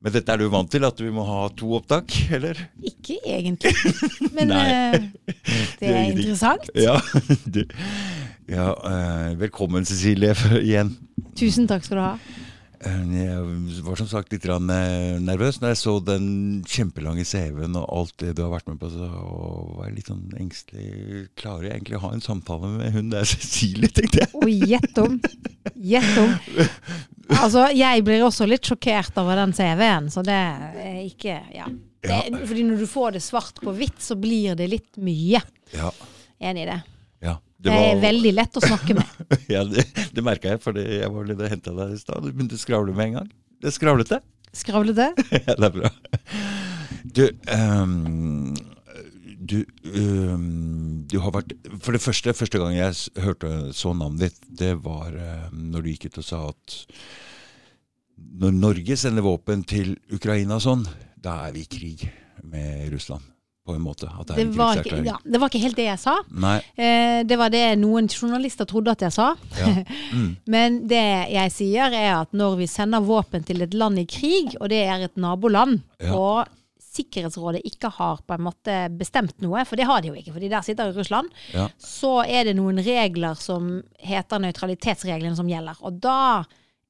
Men dette er du vant til, at vi må ha to opptak, eller? Ikke egentlig. Men eh, det er interessant. Ja. Ja eh, velkommen, Cecilie, igjen. Tusen takk skal du ha. Eh, Jeg var som sagt litt eh, nervøs når jeg så den kjempelange CV-en og alt det du har vært med på. Så var jeg litt sånn engstelig. Klarer jeg egentlig å ha en samtale med hun der Cecilie, tenkte jeg. Og gjett om. Gjett om. Altså, jeg blir også litt sjokkert over den CV-en, så det er ikke Ja. Det, fordi når du får det svart på hvitt, så blir det litt mye. Ja, Enig i det. ja. Det er veldig lett å snakke med. ja, det, det merka jeg, for jeg var litt og henta deg i stad. Du begynte å skravle med en gang. Det er skravlete. Skravlete. ja, det er bra. Du, um, du, um, du har vært For det første, første gang jeg hørte så navnet ditt, det var ehm, når du gikk ut og sa at når Norge sender våpen til Ukraina sånn, da er vi i krig med Russland. På en måte. Det Det var, ikke, ja, det var ikke helt det jeg sa. Eh, det var det noen journalister trodde at jeg sa. Ja. Mm. Men det jeg sier, er at når vi sender våpen til et land i krig, og det er et naboland, Ja. og Sikkerhetsrådet ikke har på en måte bestemt noe, for det har de jo ikke, fordi der sitter jo Russland, Ja. så er det noen regler som heter nøytralitetsreglene som gjelder. Og da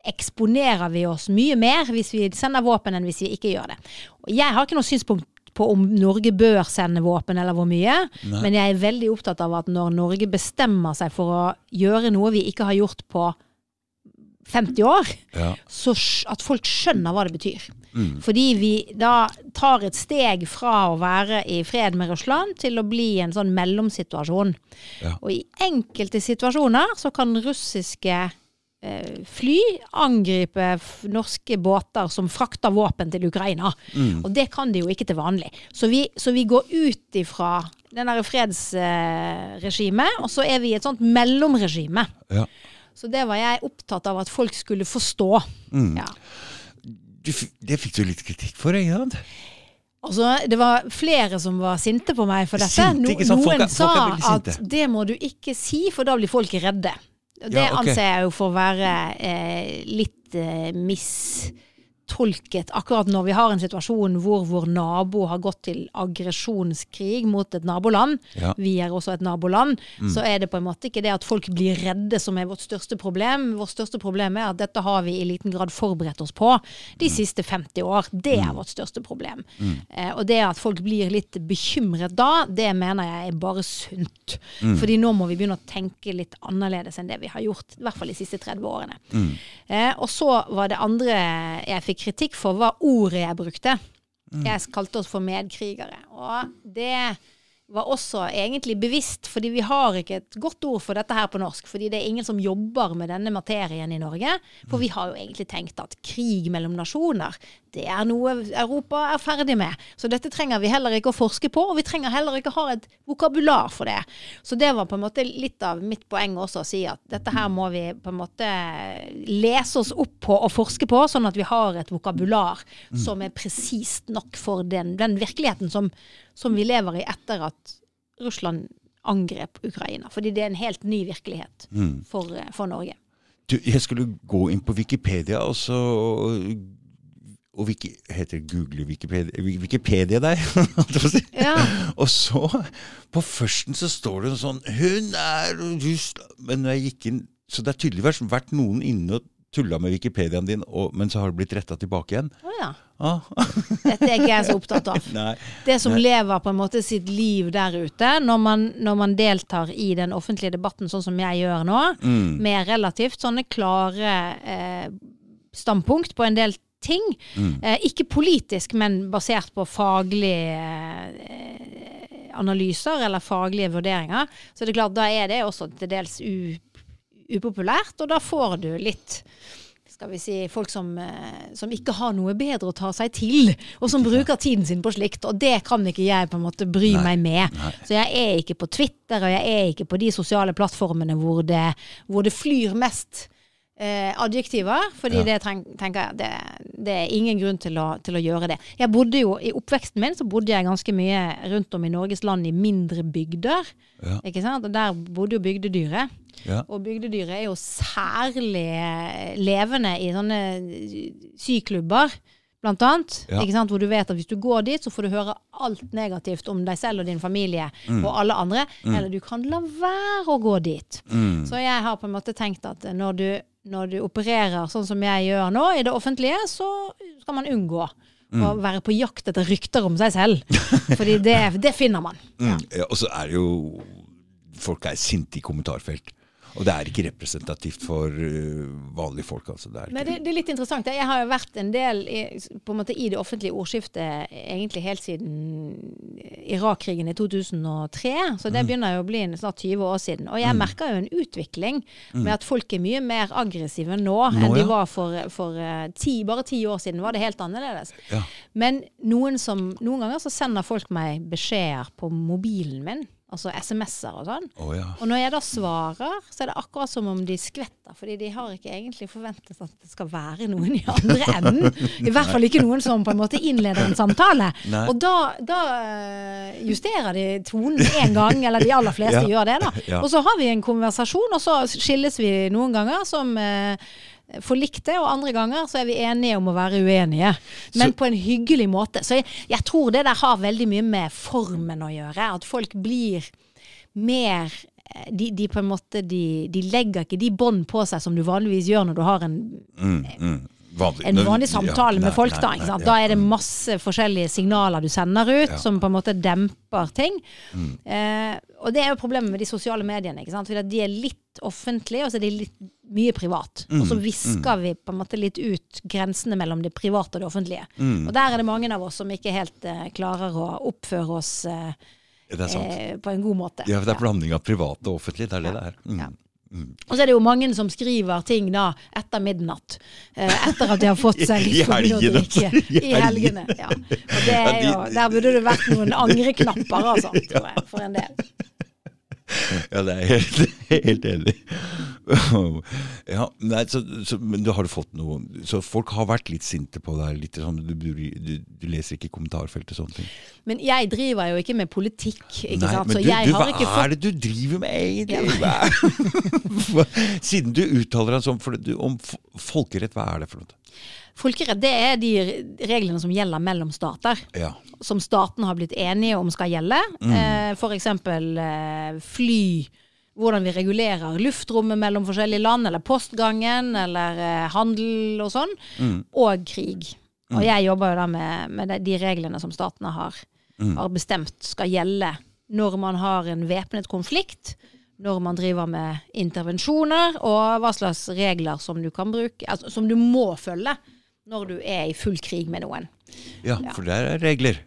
eksponerer vi oss mye mer hvis vi sender våpen enn hvis vi ikke gjør det. Og jeg har ikke noe synspunkt på om Norge bør sende våpen eller hvor mye, Nei. men jeg er veldig opptatt av at når Norge bestemmer seg for å gjøre noe vi ikke har gjort på 50 år, Ja. så at folk skjønner hva det betyr. Mm. Fordi vi da tar et steg fra å være i fred med Russland til å bli en sånn mellomsituasjon. Ja. Og i enkelte situasjoner så kan russiske fly angripe norske båter som frakter våpen til Ukraina. Mm. Og det kan de jo ikke til vanlig. Så vi, så vi går ut ifra den derre fredsregimet, og så er vi i et sånt mellomregime. Ja. Så det var jeg opptatt av at folk skulle forstå. Mm. Ja. Du, det fikk du litt kritikk for, ikke sant? Altså, det var flere som var sinte på meg for dette. Sinte, ikke sant? Folk Noen er- folk er sa at det må du ikke si, for da blir folk redde. Det Ja, okay. anser jeg jo for å være eh, litt eh, mistolket. Akkurat når vi har en situasjon hvor vår nabo har gått til aggresjonskrig mot et naboland, Ja. vi er også et naboland, Mm. så er det på en måte ikke det at folk blir redde som er vårt største problem. Vårt største problem er at dette har vi i liten grad forberedt oss på de Mm. siste 50 år. Det er vårt største problem. Eh, og det at folk blir litt bekymret da, det mener jeg er bare sunt. Mm. Fordi nå må vi begynne å tenke litt annerledes enn det vi har gjort, i hvert fall de siste 30 årene. Mm. Eh, og så var det andre jeg fikk kritikk for, var ordet jeg brukte. Jeg kalte oss for medkrigere. Og det var også egentlig bevisst, fordi vi har ikke et godt ord for dette her på norsk. Fordi det er ingen som jobber med denne materien i Norge. For vi har jo egentlig tenkt at krig mellom nasjoner, det er noe Europa er ferdig med. Så dette trenger vi heller ikke å forske på, og vi trenger heller ikke ha et vokabular for det. Så det var på en måte litt av mitt poeng også, å si at dette her må vi på en måte lese oss opp på og forske på, sånn at vi har et vokabular som er presist nok for den, den virkeligheten som, som vi lever i etter at Russland angrep Ukraina. Fordi det er en helt ny virkelighet Mm. for, for Norge. Du, jeg skulle gå inn på Wikipedia, og så og Wiki, heter det Google Wikipedia, Wikipedia der? Ja. Og så, på førsten så står det sånn Hun er Russland Men når jeg gikk inn Så det har tydeligvis vært noen inne og tulla med Wikipediaen din, og, men så har det blitt retta tilbake igjen. Å ja. Ah. Dette er ikke jeg så opptatt av. Nei. Det som Nei. lever på en måte sitt liv der ute, når man, når man deltar i den offentlige debatten sånn som jeg gjør nå, Mm. med relativt sånne klare eh, standpunkt på en del ting. Mm. Eh, ikke politisk, men basert på faglige eh, analyser eller faglige vurderinger. Så det er klart, da er det også til dels u, upopulært, og da får du litt skal vi si, folk som, eh, som ikke har noe bedre å ta seg til, og som bruker tiden sin på slikt. Og det kan ikke jeg på en måte bry Nei, meg med. nei. Så jeg er ikke på Twitter, og jeg er ikke på de sosiale plattformene hvor det, hvor det flyr mest eh, adjektiver. Fordi Ja. det treng, tenker jeg, det, det er ingen grunn til å, til å gjøre det. Jeg bodde jo, I oppveksten min så bodde jeg ganske mye rundt om i Norges land i mindre bygder. Ja. Ikke sant? Og der bodde jo bygdedyret. Ja. Og bygdedyret er jo særlig levende i sånne syklubber blant annet. Ja. Ikke sant? Hvor du vet at hvis du går dit, så får du høre alt negativt om deg selv og din familie Mm. og alle andre. Eller du kan la være å gå dit. Mm. Så jeg har på en måte tenkt at når du, når du opererer sånn som jeg gjør nå, i det offentlige, så skal man unngå Mm. å være på jakt etter rykter om seg selv. Fordi det, det finner man. Mm. Ja, og så er det jo Folk er sinte i kommentarfelt. Og det er ikke representativt for øh, vanlige folk, altså. Det er Men det, det er litt interessant. Jeg har jo vært en del i, på en måte i det offentlige ordskiftet egentlig helt siden Irak-krigen i 2003. Så Mm. det begynner jo å bli en snart 20 år siden. Og jeg merker jo en utvikling med at folk er mye mer aggressive nå, Mm. Nå, enn de var for, for eh, ti, bare ti år siden. var det helt annerledes. Ja. Men noen, som, noen ganger så sender folk meg beskjeder på mobilen min. Altså SMS-er og sånn. Oh, ja. Og når jeg da svarer, så er det akkurat som om de skvetter. Fordi de har ikke egentlig forventet at det skal være noen i andre enden. I hvert fall ikke noen som på en måte innleder en samtale. Nei. Og da, da eh, justerer de tonen én gang, eller de aller fleste Ja. gjør det. da. Ja. Og så har vi en konversasjon, og så skilles vi noen ganger som eh, forlikte, og andre ganger så er vi enige om å være uenige. Men Så- på en hyggelig måte. Så jeg, jeg tror det der har veldig mye med formen å gjøre. At folk blir mer eh, de, de på en måte de, de legger ikke de bånd på seg som du vanligvis gjør når du har en, Mm, mm. Vanlig. en vanlig vanlig ja, samtale nei, med folk. nei, Da nei, ja, Da er det mm. masse forskjellige signaler du sender ut, som på en måte demper ting. Mm. Eh, og det er jo problemet med de sosiale mediene. Ikke sant? Fordi at de er litt offentlige, og så er de litt mye privat. Og Mm, så visker vi på en måte litt ut grensene mellom det private og det offentlige. Mm. Og der er det mange av oss som ikke helt eh, klarer å oppføre oss eh, eh, på en god måte. Ja, det er blanding av privat og offentlig. Det er det det er. Mm. Og så er det jo mange som skriver ting da etter midnatt. Eh, etter at de har fått seg litt for mye å drikke. I helgene. Ja. Og det jo, der burde det vært noen angreknapper, altså, tror jeg, for en del. Ja, det er jeg helt, helt enig. Ja, nei, så, så, men du har fått noe Så folk har vært litt sinte på deg? Litt sånn, du, du, du, leser ikke kommentarfeltet og sånne ting? Men jeg driver jo ikke med politikk, ikke Nei, sant. men Så du, du, hva ikke er det du driver med egentlig? Ja. Siden du uttaler deg sånn om folkerett, hva er det for noe? Folkerett, det er de reglene som gjelder mellom stater. Ja. som statene har blitt enige om skal gjelde. Mm. Eh, F.eks. Eh, fly. Hvordan vi regulerer luftrommet mellom forskjellige land, eller postgangen, eller eh, handel og sånn. Mm. Og krig. Og jeg jobber jo da med, med de- de reglene som statene har, Mm. har bestemt skal gjelde når man har en væpnet konflikt. Når man driver med intervensjoner, og hva slags regler som du kan bruke, altså, som du må følge når du er i full krig med noen. ja, for der er regler.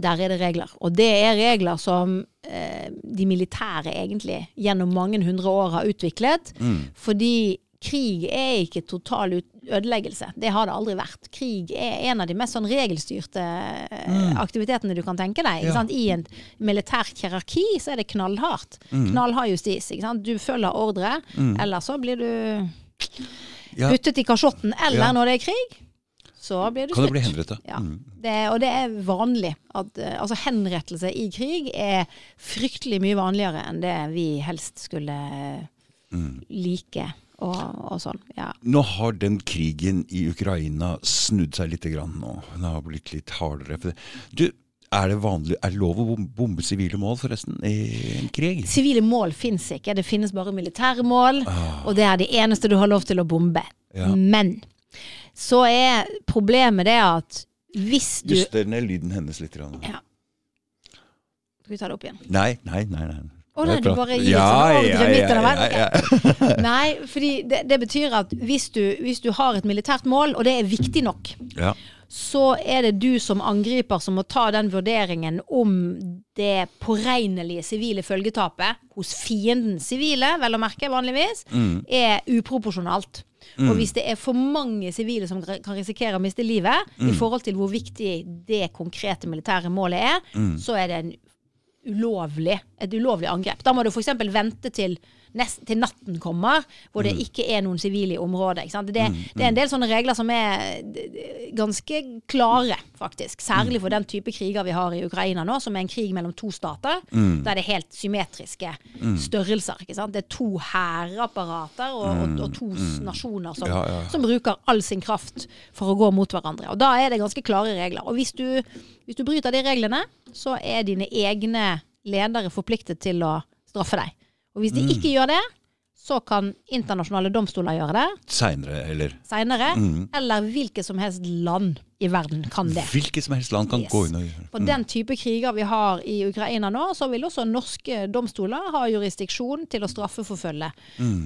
Der er det regler. Og det er regler som eh, de militære egentlig gjennom mange hundre år har utviklet. Mm. Fordi krig er ikke total ødeleggelse. Det har det aldri vært. Krig er en av de mest sånn regelstyrte mm. aktivitetene du kan tenke deg. Ikke Mm. Ja. I en militært hierarki så er det knallhardt. Mm. Knallhard justis. Ikke sant? Du følger ordre, eller så blir du Ja, puttet i kasjotten. Eller Ja. når det er krig, så blir du kan du bli henrettet? Ja. Mm. Det, og det er vanlig. At, eh, altså henrettelse i krig er fryktelig mye vanligere enn det vi helst skulle Mm. like. Og, og sånn, ja. Nå har den krigen i Ukraina snudd seg litt grann nå. Den har blitt litt hardere. Det- Du, er det vanlig, er det lov å bombe sivile mål forresten i en krig? Sivile mål fins ikke. Det finnes bare militære mål, Ah. og det er det eneste du har lov til å bombe. Ja. Men så er problemet det at hvis du Juster ned lyden hennes litt. Grann. Ja. Skal vi ta det opp igjen? Nei, nei, nei. nei. Å nei, du bare gir ja, sånn ordre midt under veien. ja, ja. Nei, fordi det, det betyr at hvis du, hvis du har et militært mål, og det er viktig nok, ja. så er det du som angriper som må ta den vurderingen om det påregnelige sivile følgetapet hos fiendens sivile, vel å merke vanligvis, Mm. er uproporsjonalt. Og hvis det er for mange sivile som kan risikere å miste livet, Mm. i forhold til hvor viktig det konkrete militære målet er, Mm. så er det en ulovlig, et ulovlig angrep. Da må du f.eks. vente til nest, til natten kommer, hvor det ikke er noen sivile i området. Ikke sant? Det, det er en del sånne regler som er ganske klare, faktisk. Særlig for den type kriger vi har i Ukraina nå, som er en krig mellom to stater. Der det er helt symmetriske størrelser. Ikke sant? Det er to hærapparater og, og, og to nasjoner som, Ja, ja. som bruker all sin kraft for å gå mot hverandre. Og da er det ganske klare regler. Og hvis du, hvis du bryter de reglene, så er dine egne ledere forpliktet til å straffe deg. Og hvis de ikke gjør det, så kan internasjonale domstoler gjøre det. Seinere, eller? Seinere. Eller hvilket som helst land i verden kan det. Hvilket som helst land kan Yes. gå inn og gjøre På den type kriger vi har i Ukraina nå, så vil også norske domstoler ha jurisdiksjon til å straffeforfølge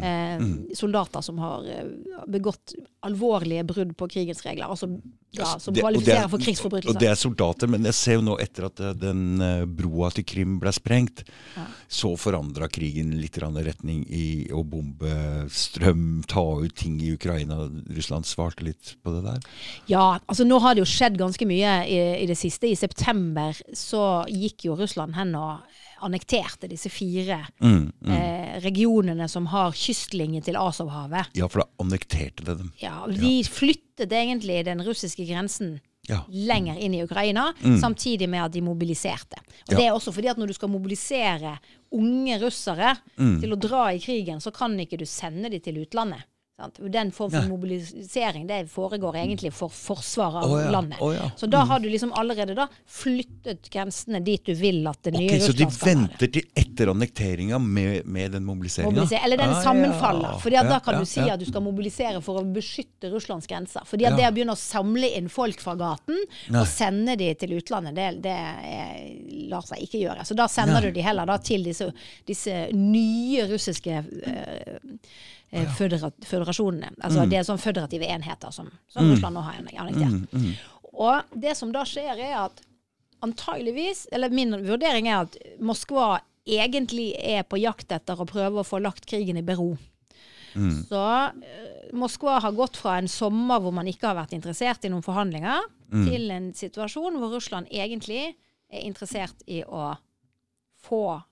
eh, soldater som har eh, begått alvorlige brudd på krigens regler, altså ja, som det er- kvalifiserer for Og det er soldater, men jeg ser jo nå etter at eh, den eh, broa til Krim ble sprengt, så forandra krigen litt retning i å bombe strøm, ta ut ting i Ukraina. Russland svarte litt på det der. Ja, altså nå har det jo skjedd ganske mye i, i det siste. I september så gikk jo Russland hen og annekterte disse fire Mm, Eh, regionene som har kystlinje til Asovhavet. Ja, for da annekterte det dem. Ja, de flyttet egentlig den russiske grensen Ja. lenger inn i Ukraina, samtidig med at de mobiliserte. Og Ja. Det er også fordi at når du skal mobilisere unge russere til å dra i krigen, så kan ikke du sende de til utlandet. Sant? Den form for ja. mobilisering det foregår egentlig for forsvaret av oh, ja, landet. Oh, ja. Så da har du liksom allerede da flyttet grensene dit du vil at det nye okay, Så de Russland skal være. venter til etter annekteringa med, med den mobiliseringa? Mobilisere. Eller den Ah, sammenfaller. Fordi da kan du si at du skal mobilisere for å beskytte Russlands grenser. Fordi at det å begynne å samle inn folk fra gaten og sende de til utlandet, det, det er, lar seg ikke gjøre. Så da sender Nei. du de heller da til disse, disse nye russiske eh, eh, føderasjonene. Altså Mm. det er sånn føderative enheter som, som Russland nå har annektert. Mm, Og det som da skjer, er at antageligvis, eller min vurdering er at Moskva egentlig er på jakt etter å prøve å få lagt krigen i bero. Så eh, Moskva har gått fra en sommer hvor man ikke har vært interessert i noen forhandlinger, til en situasjon hvor Russland egentlig er interessert i å få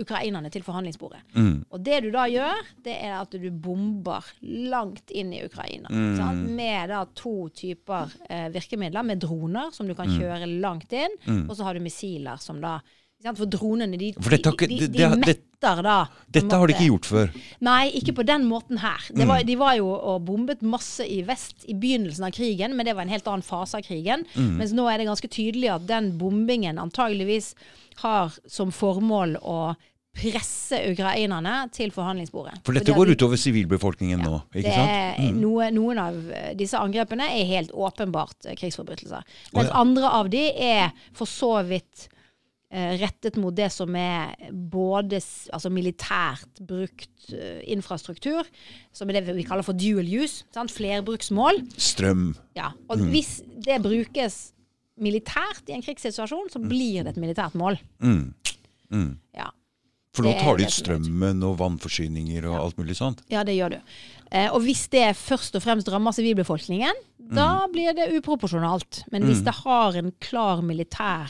ukrainerne til forhandlingsbordet. Mm. Og det du da gjør, det er at du bomber langt inn i Ukraina. Sant? Med da to typer eh, virkemidler, med droner som du kan kjøre langt inn, og så har du missiler som da? For dronene, de, For dette de, de, de metter da Dette har de ikke gjort før. Nei, ikke på den måten her. Det var, De var jo og bombet masse i vest i begynnelsen av krigen, men det var en helt annen fase av krigen. Mens nå er det ganske tydelig at den bombingen antageligvis har som formål å presse ukrainerne til forhandlingsbordet. For dette går utover sivilbefolkningen nå, det ikke sant? Mm. noe, noen av disse angrepene er helt åpenbart eh, krigsforbrytelser. Mens ja. andre av de er for så vidt rettet mot det som er både altså militært brukt eh, infrastruktur, som er det vi kaller for dual use, sant? flerbruksmål. Strøm. Ja. Og Mm. hvis det brukes militært i en krigssituasjon, så blir det et militært mål. Mm. Mm. Ja. For nå tar de ut strømmen og vannforsyninger og alt mulig sånt. Ja, det gjør du. Eh, og hvis det først og fremst rammer sivilbefolkningen, da blir det uproporsjonalt. Men hvis det har en klar militær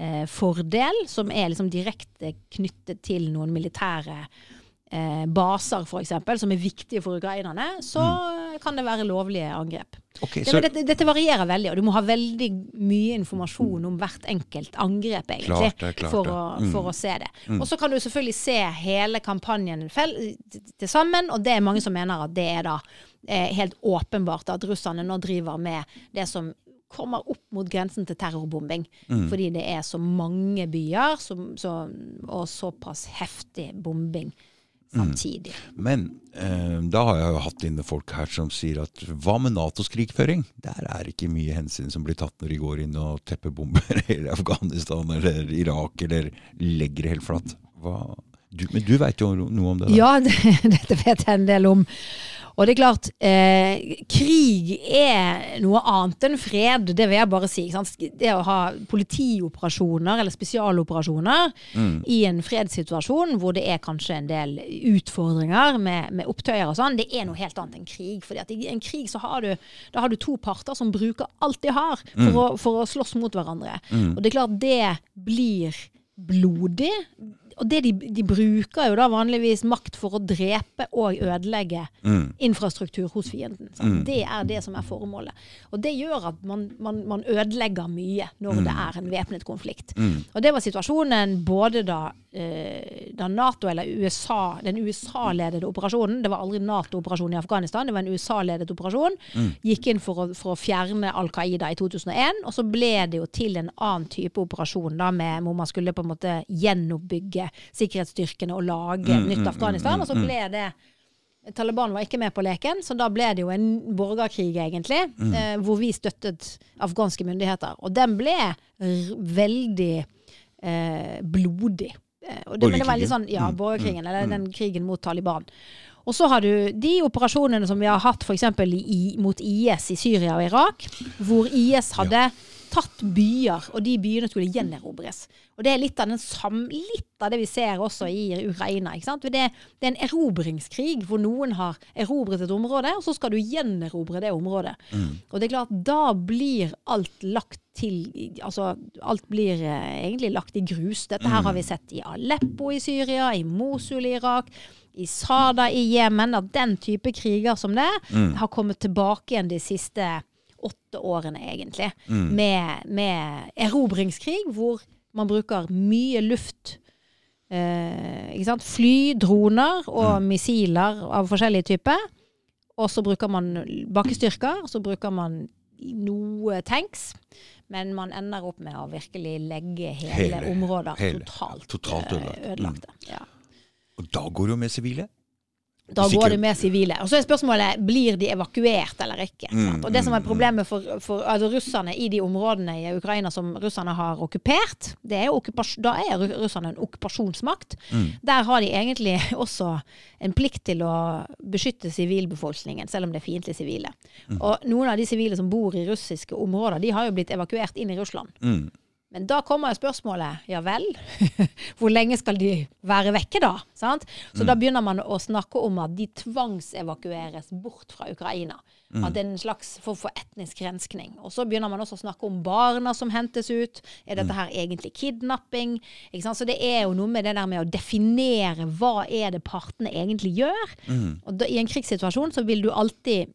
eh, fordel, som er liksom direkte knyttet til noen militære eh, baser, f.eks., som er viktige for ukrainerne, så kan det være lovlige angrep. Okay, så dette, dette varierer veldig, og du må ha veldig mye informasjon om hvert enkelt angrep, egentlig, Klart det, klart for, å, Mm. for å se det. Og så kan du selvfølgelig se hele kampanjen til sammen, og det er mange som mener at det er da eh, helt åpenbart at russerne nå driver med det som kommer opp mot grensen til terrorbombing. Mm. Fordi det er så mange byer som, så, og såpass heftig bombing Mm. samtidig. Men eh, da har jeg jo hatt inne folk her som sier at hva med Natos krigføring? Der er ikke mye hensyn som blir tatt når de går inn og teppebomber i Afghanistan eller Irak eller legger det helt flatt. Hva? Du, men du veit jo noe om det? Da. Ja, det, dette vet jeg en del om. Og det er klart, eh, krig er noe annet enn fred, det vil jeg bare si. ikke Sant? Det å ha politioperasjoner eller spesialoperasjoner i en fredssituasjon hvor det er kanskje en del utfordringer med, med opptøyer og sånn, det er noe helt annet enn krig. Fordi at i en krig så har du, da har du to parter som bruker alt de har for, å, for å slåss mot hverandre. Og det er klart det blir blodig. Og det de, de bruker jo da vanligvis makt for å drepe og ødelegge Mm. infrastruktur hos fienden. Mm. Det er det som er formålet. Og det gjør at man, man, man ødelegger mye når Mm. det er en væpnet konflikt. Og det var situasjonen både da, eh, da Nato eller USA, den USA-ledede operasjonen, det var aldri Nato-operasjon i Afghanistan, det var en USA-ledet operasjon, gikk inn for å, for å fjerne Al Qaida i 2001, og så ble det jo til en annen type operasjon da, med, hvor man skulle på en måte gjenoppbygge sikkerhetsstyrkene og lage nytt Afghanistan, og så ble det Taliban var ikke med på leken, så da ble det jo en borgerkrig, egentlig. Eh, hvor vi støttet afghanske myndigheter. Og den ble veldig eh, blodig. Eh, og det, men det var litt sånn, ja, Mm, borgerkrigen, eller den krigen mot Taliban. Og så har du de operasjonene som vi har hatt f.eks. mot IS i Syria og Irak, hvor IS hadde tatt byer, og de byene skulle gjenerobres. Og det er litt av, den sam, litt av det vi ser også i Ukraina. Det, det er en erobringskrig hvor noen har erobret et område, og så skal du gjenerobre det området. Og det er klart, da blir alt lagt til Altså, alt blir eh, egentlig lagt i grus. Dette her har vi sett i Aleppo i Syria, i Mosul i Irak, i Sada i Jemen. At den type kriger som det har kommet tilbake igjen de siste åtte årene, egentlig. Med, med erobringskrig, hvor man bruker mye luft. Eh, ikke sant? Fly, droner og missiler av forskjellige typer. Og så bruker man bakkestyrker, så bruker man noe tanks. Men man ender opp med å virkelig legge hele, Hele- områder hele, totalt, totalt eh, ødelagt. Mm. Ja. Og da går det jo med sivile. Da går det med sivile. Og så er spørsmålet blir de evakuert eller ikke. Mm? Og det som er problemet for, for altså russerne i de områdene i Ukraina som russerne har okkupert, det er da er ru- russerne en okkupasjonsmakt. Mm. Der har de egentlig også en plikt til å beskytte sivilbefolkningen, selv om det er fiendtlige sivile. Mm. Og noen av de sivile som bor i russiske områder, de har jo blitt evakuert inn i Russland. Mm. Men da kommer jo spørsmålet ja vel, hvor lenge skal de være vekke da? Sant? Så da begynner man å snakke om at de tvangsevakueres bort fra Ukraina. At det er en slags form for etnisk renskning. Og så begynner man også å snakke om barna som hentes ut. Er dette her egentlig kidnapping? Så det er jo noe med det der med å definere hva er det partene egentlig gjør. Og da, i en krigssituasjon så vil du alltid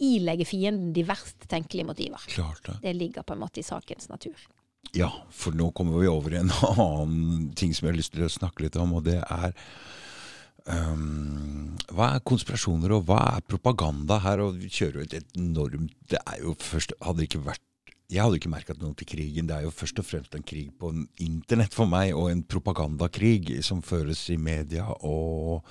ilegge fienden de verst tenkelige motiver. Klart det. Det ligger på en måte i sakens natur. Ja, for nå kommer vi over i en annen ting som jeg har lyst til å snakke litt om, og det er um, Hva er konspirasjoner, og hva er propaganda her? Og vi kjører jo et enormt Det er jo først Hadde ikke vært jeg hadde ikke merket noe til krigen. Det er jo først og fremst en krig på internett for meg, og en propagandakrig som føres i media. og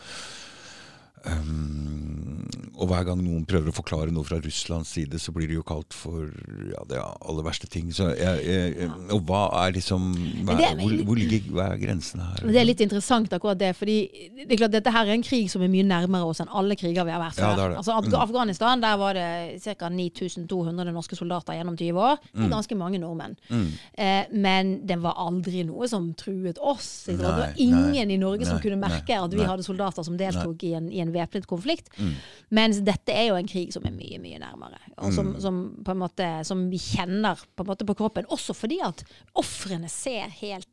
Um, og hver gang noen prøver å forklare noe fra Russlands side, så blir det jo kalt for ja, det aller verste ting. Så jeg, jeg, og hva er liksom hva, er- hvor, hvor ligger hva er grensene her? Det er litt interessant akkurat det, fordi det er klart dette her er en krig som er mye nærmere oss enn alle kriger vi har vært Ja, før. er. Altså Af- Afghanistan, der var det ca. 9200 norske soldater gjennom 20 år. Det Mm. er ganske mange nordmenn. Eh, men det var aldri noe som truet oss. Nei. Det var ingen nei, i Norge som kunne merke nei, at vi nei. hadde soldater som deltok i en, i en væpnet konflikt. Mens dette er jo en krig som er mye, mye nærmere. Og som, som på en måte som vi kjenner på, en på kroppen. Også fordi at ofrene ser helt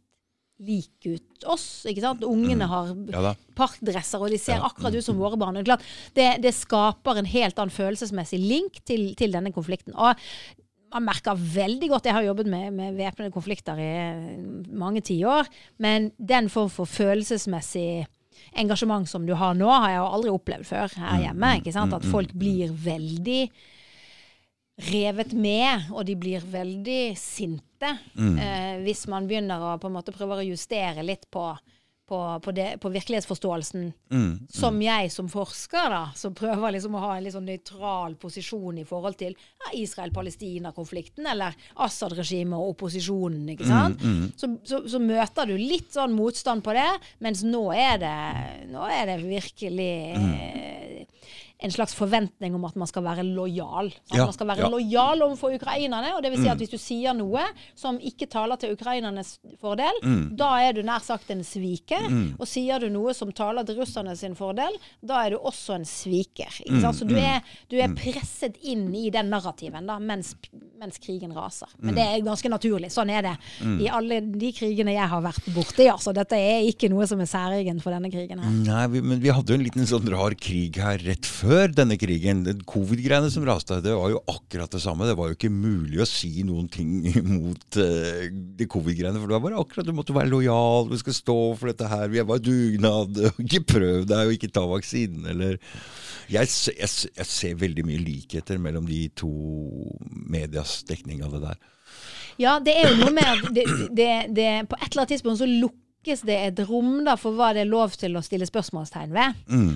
like ut oss. ikke sant? Ungene har Ja parkdresser, og de ser Ja. akkurat ut som våre barn. Det, det skaper en helt annen følelsesmessig link til, til denne konflikten. Og man merker veldig godt Jeg har jobbet med, med væpnede konflikter i mange tiår, men den form for følelsesmessig engasjement som du har nå, har jeg jo aldri opplevd før her hjemme. ikke sant? At folk blir veldig revet med, og de blir veldig sinte eh, hvis man begynner å på en måte prøve å justere litt på, på, på, det, på virkelighetsforståelsen. Som jeg som forsker, da, som prøver liksom å ha en litt sånn nøytral posisjon i forhold til ja, Israel-Palestina-konflikten eller Assad-regimet og opposisjonen. ikke sant? Så, så, så møter du litt sånn motstand på det, mens nå er det, nå er det virkelig eh, en slags forventning om at man skal være lojal. At Ja, man skal være ja. lojal overfor ukrainerne. og det vil si at Hvis du sier noe som ikke taler til ukrainernes fordel, da er du nær sagt en sviker. Og sier du noe som taler til russerne sin fordel, da er du også en sviker. Sant? Så du er, du er presset inn i den narrativen, da, mens, mens krigen raser. Men det er ganske naturlig. Sånn er det i alle de krigene jeg har vært borti. Altså. Dette er ikke noe som er særegent for denne krigen her. Nei, vi, men vi hadde jo en liten sånn rar krig her rett før denne krigen. Den Covid-greiene som raste, det var jo akkurat det samme. Det var jo ikke mulig å si noen ting mot uh, de covid-greiene. For det var bare akkurat du måtte være lojal, du skal stå for dette her. Vi er bare dugnad. Ikke prøv deg, og ikke ta vaksinen, eller jeg, jeg, jeg ser veldig mye likheter mellom de to medias dekning av det der. Ja, det er jo noe med at det, det, det, på et eller annet tidspunkt så lukkes det et rom da for hva det er lov til å stille spørsmålstegn ved.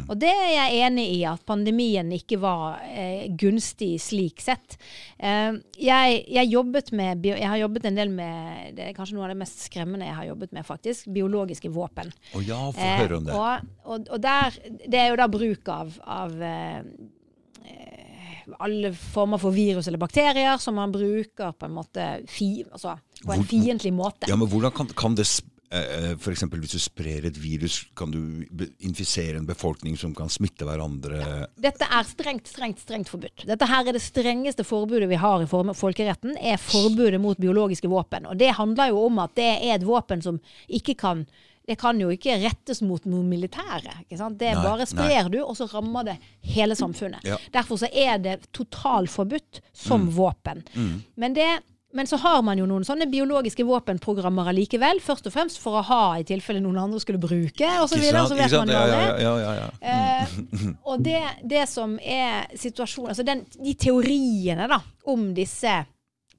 Og det er jeg enig i, at pandemien ikke var eh, gunstig slik sett. Eh, jeg, jeg, med, jeg har jobbet en del med Det er kanskje noe av det mest skremmende jeg har jobbet med, faktisk. Biologiske våpen. Å ja, få Eh, høre om det. Og, og, og der, det er jo da bruk av, av eh, eh, alle former for virus eller bakterier som man bruker på en måte fi, altså, på en fiendtlig måte. Ja, men hvordan kan, kan det eh, for eksempel hvis du sprer et virus, kan du infisere en befolkning som kan smitte hverandre? Dette er strengt, strengt, strengt forbudt. Dette her er det strengeste forbudet vi har i folkeretten, er forbudet mot biologiske våpen. Og det handler jo om at det er et våpen som ikke kan det kan jo ikke rettes mot noen militære. Ikke sant? Det Nei, bare sprer du, og så rammer det hele samfunnet. Ja. Derfor så er det totalforbudt som våpen. Men, det, men så har man jo noen sånne biologiske våpenprogrammer allikevel. Først og fremst for å ha i tilfelle noen andre skulle bruke, osv. Så, videre, så vet man jo det. ja, ja, ja, ja. Eh, og det, det som er situasjonen Altså den, de teoriene da, om disse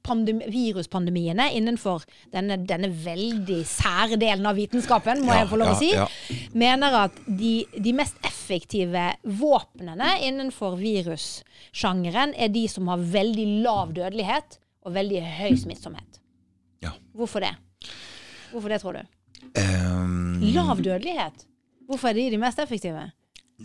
viruspandemiene innenfor denne, denne veldig sære delen av vitenskapen, må Ja, jeg få lov å ja, si, ja. mener at de, de mest effektive våpnene innenfor virussjangeren er de som har veldig lav dødelighet og veldig høy smittsomhet. Ja. Hvorfor det? Hvorfor det, tror du? Um, Lav dødelighet? Hvorfor er de de mest effektive?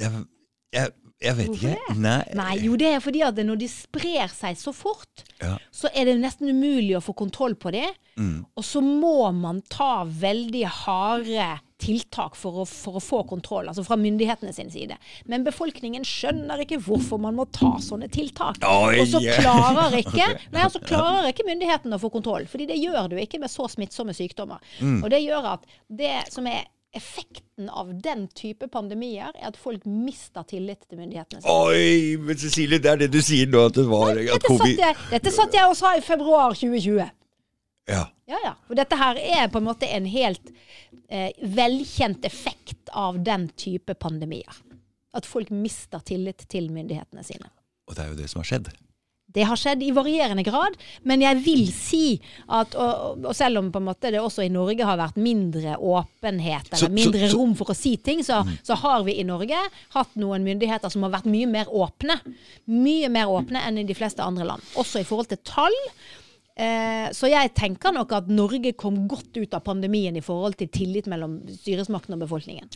jeg, jeg, jeg vet Hvorfor ikke. Nei. Nei, jo det er fordi at når de sprer seg så fort, Ja. så er det nesten umulig å få kontroll på det. Mm. Og så må man ta veldig harde tiltak for å, for å få kontroll, altså fra myndighetene sin side. Men befolkningen skjønner ikke hvorfor man må ta sånne tiltak. Oi, og så klarer ikke, nei, altså klarer ikke myndighetene å få kontroll, fordi det gjør du ikke med så smittsomme sykdommer. Mm. Og det gjør at det som er effekten av den type pandemier, er at folk mister tillit til myndighetene sine. Oi, men Cecilie, det er det du sier nå, at det var at Dette satt, jeg, dette satt jeg og sa i februar 2020. Ja. Ja, ja. Og dette her er på en måte en helt eh, velkjent effekt av den type pandemier. At folk mister tillit til myndighetene sine. Og det er jo det som har skjedd. Det har skjedd i varierende grad, men jeg vil si at og, og selv om på en måte det også i Norge har vært mindre åpenhet, eller Så- mindre så- rom for å si ting, så, så har vi i Norge hatt noen myndigheter som har vært mye mer åpne. Mye mer åpne enn i de fleste andre land. Også i forhold til tall. Eh, så jeg tenker nok at Norge kom godt ut av pandemien i forhold til tillit mellom styresmakten og befolkningen.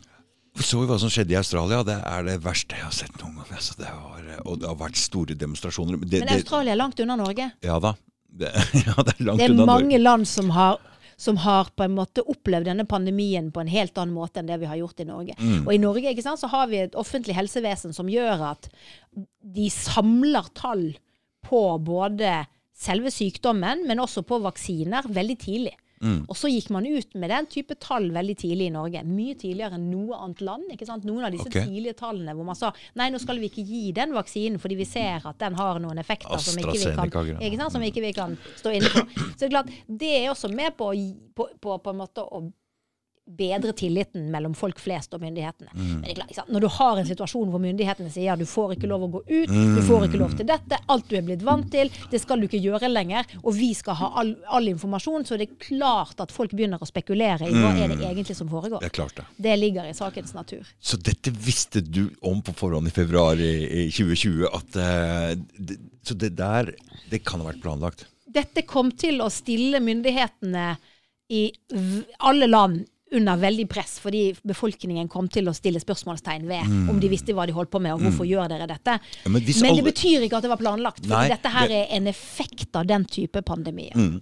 Vi så jo hva som skjedde i Australia. Det er det verste jeg har sett noen gang. Altså, det var, og det har vært store demonstrasjoner. Det, Men Australia er langt unna Norge. ja da. Det, ja, det er Det er mange Norge. land som har, som har på en måte opplevd denne pandemien på en helt annen måte enn det vi har gjort i Norge. Mm. Og i Norge sant, så har vi et offentlig helsevesen som gjør at de samler tall på både selve sykdommen, men også på vaksiner veldig tidlig. Mm. Og så gikk man ut med den type tall veldig tidlig i Norge. Mye tidligere enn noe annet land. ikke sant? Noen av disse okay. tidlige tallene hvor man sa nei, nå skal vi ikke gi den vaksinen fordi vi ser at den har noen effekter som ikke vi kan, ikke sant? Som ikke vi kan stå inne på. Så det er klart, det er også med på, på, på, på en måte å bedre tilliten mellom folk flest og myndighetene. Mm. Men det er klart, når du har en situasjon hvor myndighetene sier du får ikke lov å gå ut, du får ikke lov til dette, alt du er blitt vant til, det skal du ikke gjøre lenger, og vi skal ha all, all informasjon, så det er klart at folk begynner å spekulere i hva er det egentlig som foregår. Mm. Det klart det. Det ligger i sakens natur. Så dette visste du om på forhånd i februar i 2020? At, uh, det, så det der, det kan ha vært planlagt? Dette kom til å stille myndighetene i alle land under veldig press, fordi befolkningen kom til å stille spørsmålstegn ved Mm. om de visste hva de holdt på med, og hvorfor gjør dere dette. Ja, men Men det betyr ikke at det var planlagt, for dette her det- er en effekt av den type pandemier. Mm.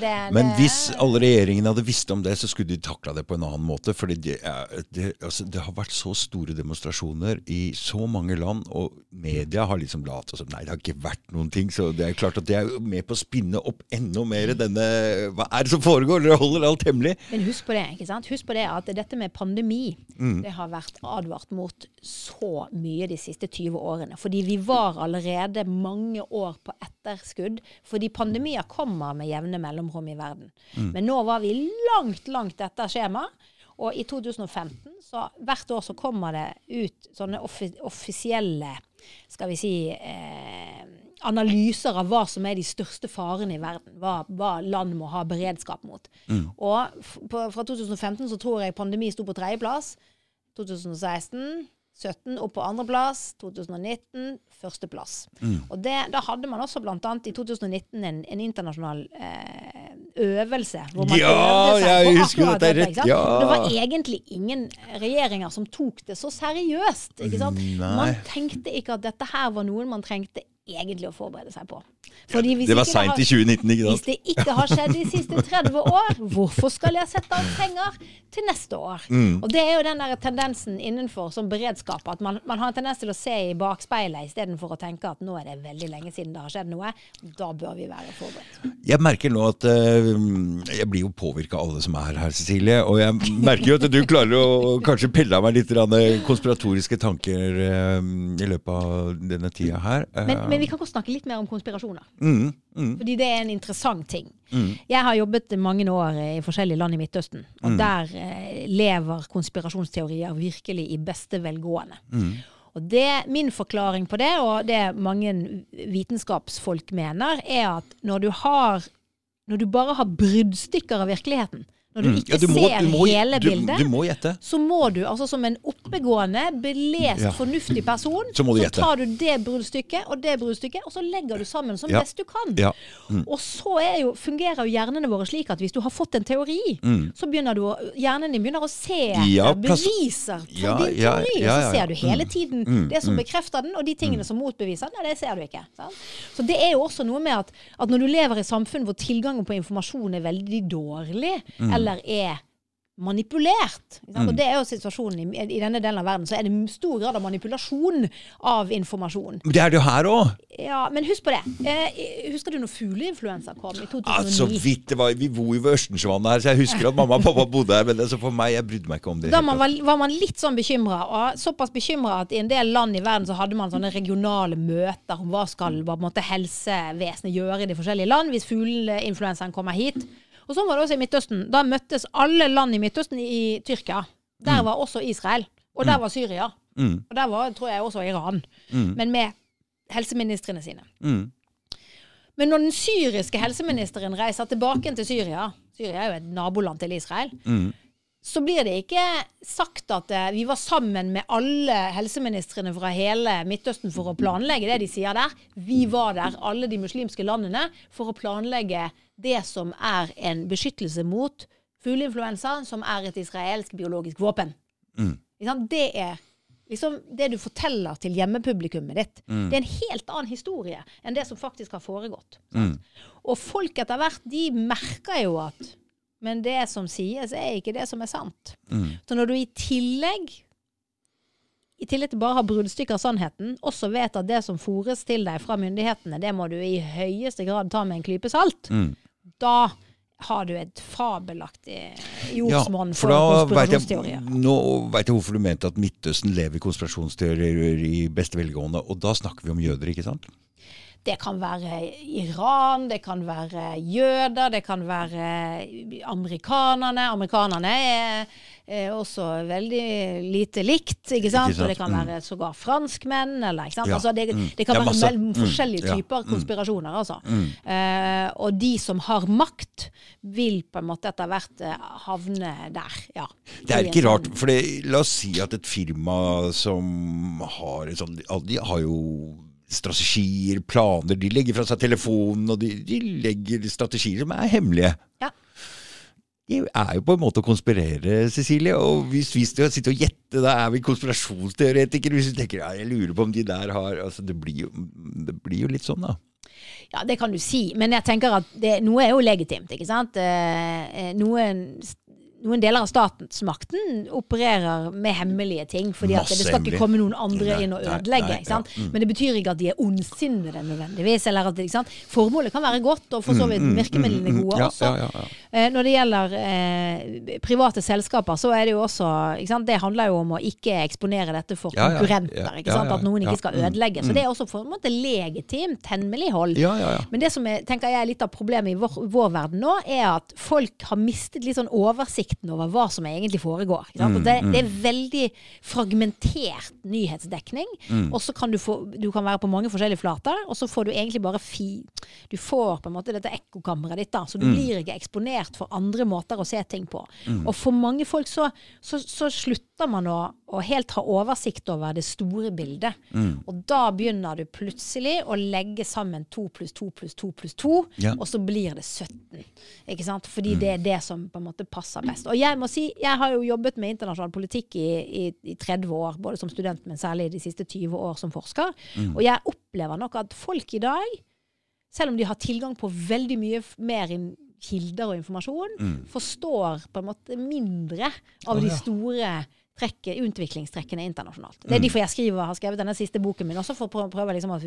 det- Men det- hvis alle regjeringene hadde visst om det, så skulle de takla det på en annen måte. For det, det, altså, det har vært så store demonstrasjoner i så mange land, og media har liksom latt som Nei, det har ikke vært noen ting. Så det er klart at det er med på å spinne opp enda mer denne Hva er det som foregår? Dere holder alt hemmelig. Men husk på det, ikke sant? Husk på det at dette med pandemi, Mm. det har vært advart mot så mye de siste 20 årene. Fordi vi var allerede mange år på etterskudd. Fordi pandemier kommer med jevne mellomrom i verden. Mm. Men nå var vi langt, langt etter skjema. Og i 2015, så hvert år så kommer det ut sånne offi offisielle, skal vi si eh, analyser av hva som er de største farene i verden. Hva, hva land må ha beredskap mot. Og f- på, fra 2015 så tror jeg pandemi sto på tredjeplass. 2016 17 opp på andreplass. 2019 førsteplass. Og det, da hadde man også annet i 2019 en, en internasjonal eh, øvelse. Hvor man Ja, øvde seg jeg på husker akkurat rett, ikke sant? ja. Det var egentlig ingen regjeringer som tok det så seriøst. Ikke sant? Nei. Man tenkte ikke at dette her var noe man trengte egentlig å forberede seg på. Fordi hvis Det var seint i 2019, ikke sant? hvis det ikke har skjedd de siste 30 år, hvorfor skal jeg sette av penger til neste år? Mm. Og det er jo den der tendensen innenfor som beredskap, at man, man har en tendens til å se i bakspeilet istedenfor å tenke at nå er det veldig lenge siden det har skjedd noe. Da bør vi være forberedt. Jeg merker nå at uh, Jeg blir jo påvirka av alle som er her, Cecilie. Og jeg merker jo at du klarer å kanskje pelle av meg litt konspiratoriske tanker uh, i løpet av denne tida her. Eh, Men, men vi kan godt snakke litt mer om konspirasjoner. mm, mm, Fordi det er en interessant ting. Jeg har jobbet mange år i forskjellige land i Midtøsten, Mm. og der eh, lever konspirasjonsteorier virkelig i beste velgående. Mm. Og det, Min forklaring på det, og det mange vitenskapsfolk mener, er at når du har Når du bare har bruddstykker av virkeligheten, når du mm. ikke Ja, må- ser må- hele du, bildet Du må så må du, altså som en oppegående, belest, Ja. fornuftig person, Så du gjette. tar du det bruddstykket og det bruddstykket, og så legger du sammen som Ja. best du kan. Ja. Mm. Og så jo, fungerer jo hjernene våre slik at hvis du har fått en teori, så begynner du hjernen din begynner å se Mm. Ja, etter beviser for Ja, din ja, teori. ja, og ja, så ser du hele Mm. tiden Mm, det som mm. bekrefter den, og de tingene som motbeviser den, nei, det ser du ikke. Sant? Så det er jo også noe med at, at når du lever i samfunn hvor tilgangen på informasjon er veldig dårlig, Mm. Eller er manipulert. Mm. Og det er jo situasjonen i, i denne delen av verden. Så er det stor grad av manipulasjon av informasjon. Men det er det jo her òg! Ja, Men husk på det. Eh, husker du når fugleinfluensa kom i 2009? Altså, så vidt det var, Vi bor jo ved Ørstensvannet her, så jeg husker at mamma og pappa bodde her. Men altså for meg, jeg brydde meg ikke om det. Da man var, var man litt sånn bekymra, og såpass bekymra at i en del land i verden så hadde man sånne regionale møter om hva skal hva måte helsevesenet gjøre i de forskjellige land hvis fugleinfluensaen kommer hit. Og sånn var det også i Midtøsten. Da møttes alle land i Midtøsten i Tyrkia. Der var også Israel. Og der var Syria. Mm. Og der var, tror jeg, også Iran. Mm. Men med helseministrene sine. Mm. Men når den syriske helseministeren reiser tilbake til Syria Syria er jo et naboland til Israel. Mm. Så blir det ikke sagt at eh, vi var sammen med alle helseministrene fra hele Midtøsten for å planlegge det de sier der. Vi var der, alle de muslimske landene, for å planlegge det som er en beskyttelse mot fugleinfluensaen, som er et israelsk biologisk våpen. Mm. Det er liksom det du forteller til hjemmepublikummet ditt. Det er en helt annen historie enn det som faktisk har foregått. Mm. Og folk etter hvert, de merker jo at Men det som sies, er ikke det som er sant. Mm. Så når du i tillegg i tillegg til bare å ha bruddstykker av sannheten, også vet at det som fores til deg fra myndighetene, det må du i høyeste grad ta med en klype salt, Mm. Da har du et fabelaktig Ja, for for, da vet jeg, konspirasjonsteorier. nå veit jeg hvorfor du mente at Midtøsten lever i konspirasjonsteorier i beste velgående. Og da snakker vi om jøder, ikke sant? Det kan være Iran, det kan være jøder, det kan være amerikanerne. Amerikanerne er, er også veldig lite likt, ikke sant? Og det kan Mm. være sågar franskmenn, eller ikke sant? Altså det, Mm. det kan være mellom Mm. forskjellige typer konspirasjoner, altså. Eh, og de som har makt, vil på en måte etter hvert eh, havne der, ja. Det er ikke rart, sånn- for la oss si at et firma som har et sånt De har jo strategier, planer, de legger fra seg telefonen, og de, de legger strategier som er hemmelige. Ja. det er jo på en måte å konspirere, Cecilie. Og hvis vi skal sitte og gjette, da er vi konspirasjonsteoretikere. Hvis vi tenker ja, jeg lurer på om de der har altså det, blir jo, det blir jo litt sånn, da. Ja, det kan du si, men jeg tenker at det, noe er jo legitimt, ikke sant. Eh, noen noen deler av statsmakten opererer med hemmelige ting. fordi at det skal ikke komme noen andre inn og ødelegge. nei, ikke sant? ja, mm. Men det betyr ikke at de er ondsinnede nødvendigvis. eller at? Formålet kan være godt, og for så vidt virkemidlene gode Mm, ja, også. Ja, ja, ja. Eh, Når det gjelder eh, private selskaper, så er det jo også? Det handler jo om å ikke eksponere dette for Ja, konkurrenter. ja, ja, At noen ikke skal mm, ødelegge. Så det er også på en måte legitimt hemmelighold. Men det som er, tenker jeg er litt av problemet i vår, vår verden nå, er at folk har mistet litt sånn oversikten over hva som egentlig foregår. Og det, det er veldig fragmentert nyhetsdekning. Og så kan du få Du kan være på mange forskjellige flater, og så får du egentlig bare fi Du får på en måte dette ekkokammeret ditt, da. Så du blir ikke eksponert for andre måter å se ting på. Og for mange folk så, så, så slutter man å, å helt ha oversikt over det store bildet. Og da begynner du plutselig å legge sammen to pluss to pluss to pluss to, Ja. og så blir det 17. Ikke sant? Fordi det er det som på en måte passer best. Og jeg må si, jeg har jo jobbet med internasjonal politikk i, i, i 30 år, både som student, men særlig de siste 20 år som forsker. Og jeg opplever nok at folk i dag, selv om de har tilgang på veldig mye mer in kilder og informasjon, forstår på en måte mindre av Å, de store trekke, utviklingstrekkene internasjonalt. Det er derfor jeg skriver, har skrevet denne siste boken min, også for å prøve, liksom å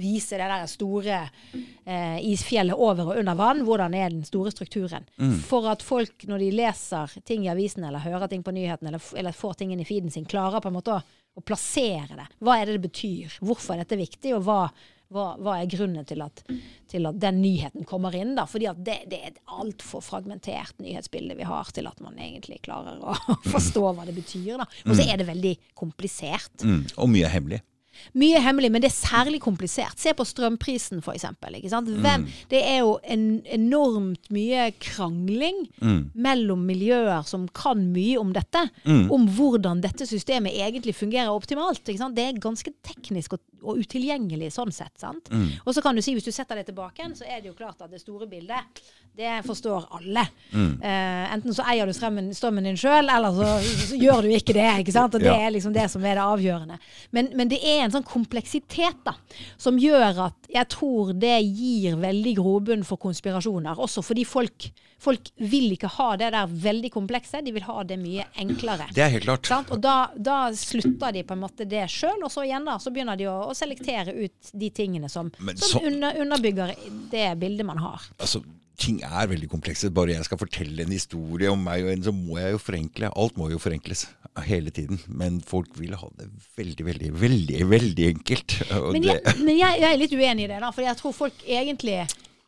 vise det der store eh, isfjellet over og under vann. Hvordan er den store strukturen? For at folk, når de leser ting i avisen eller hører ting på nyhetene, eller, eller får ting inn i feeden sin, klarer på en måte å, å plassere det. Hva er det det betyr? Hvorfor er dette viktig? Og hva, hva, hva er grunnen til at, til at den nyheten kommer inn? da? Fordi at det, det er et altfor fragmentert nyhetsbilde vi har til at man egentlig klarer å forstå hva det betyr. da. Og så er det veldig komplisert. Mm. Og mye hemmelig. Mye hemmelig, men det er særlig komplisert. Se på strømprisen, for eksempel. Ikke sant? Hvem, det er jo en enormt mye krangling mellom miljøer som kan mye om dette. Om hvordan dette systemet egentlig fungerer optimalt. Ikke sant? Det er ganske teknisk og, og utilgjengelig sånn sett. Sant? Og så kan du si, hvis du setter det tilbake så er det jo klart at det store bildet, det forstår alle. Eh, enten så eier du strømmen, strømmen din sjøl, eller så, så gjør du ikke det. Ikke sant? Og det Ja. er liksom det som er det avgjørende. Men, men det er en sånn kompleksitet da, som gjør at jeg tror det gir veldig grobunn for konspirasjoner. Også fordi folk, folk vil ikke ha det der veldig komplekse, de vil ha det mye enklere. Det er helt klart. Sant? Og da, da slutter de på en måte det sjøl, og så igjen da, så begynner de å, å selektere ut de tingene som, Men som så- under, underbygger det bildet man har. Altså, ting er veldig komplekse. Bare jeg skal fortelle en historie om meg og en, så må jeg jo forenkle. Alt må jo forenkles hele tiden. Men folk vil ha det veldig, veldig, veldig veldig enkelt. Men, jeg, men jeg, jeg er litt uenig i det, da, for jeg tror folk egentlig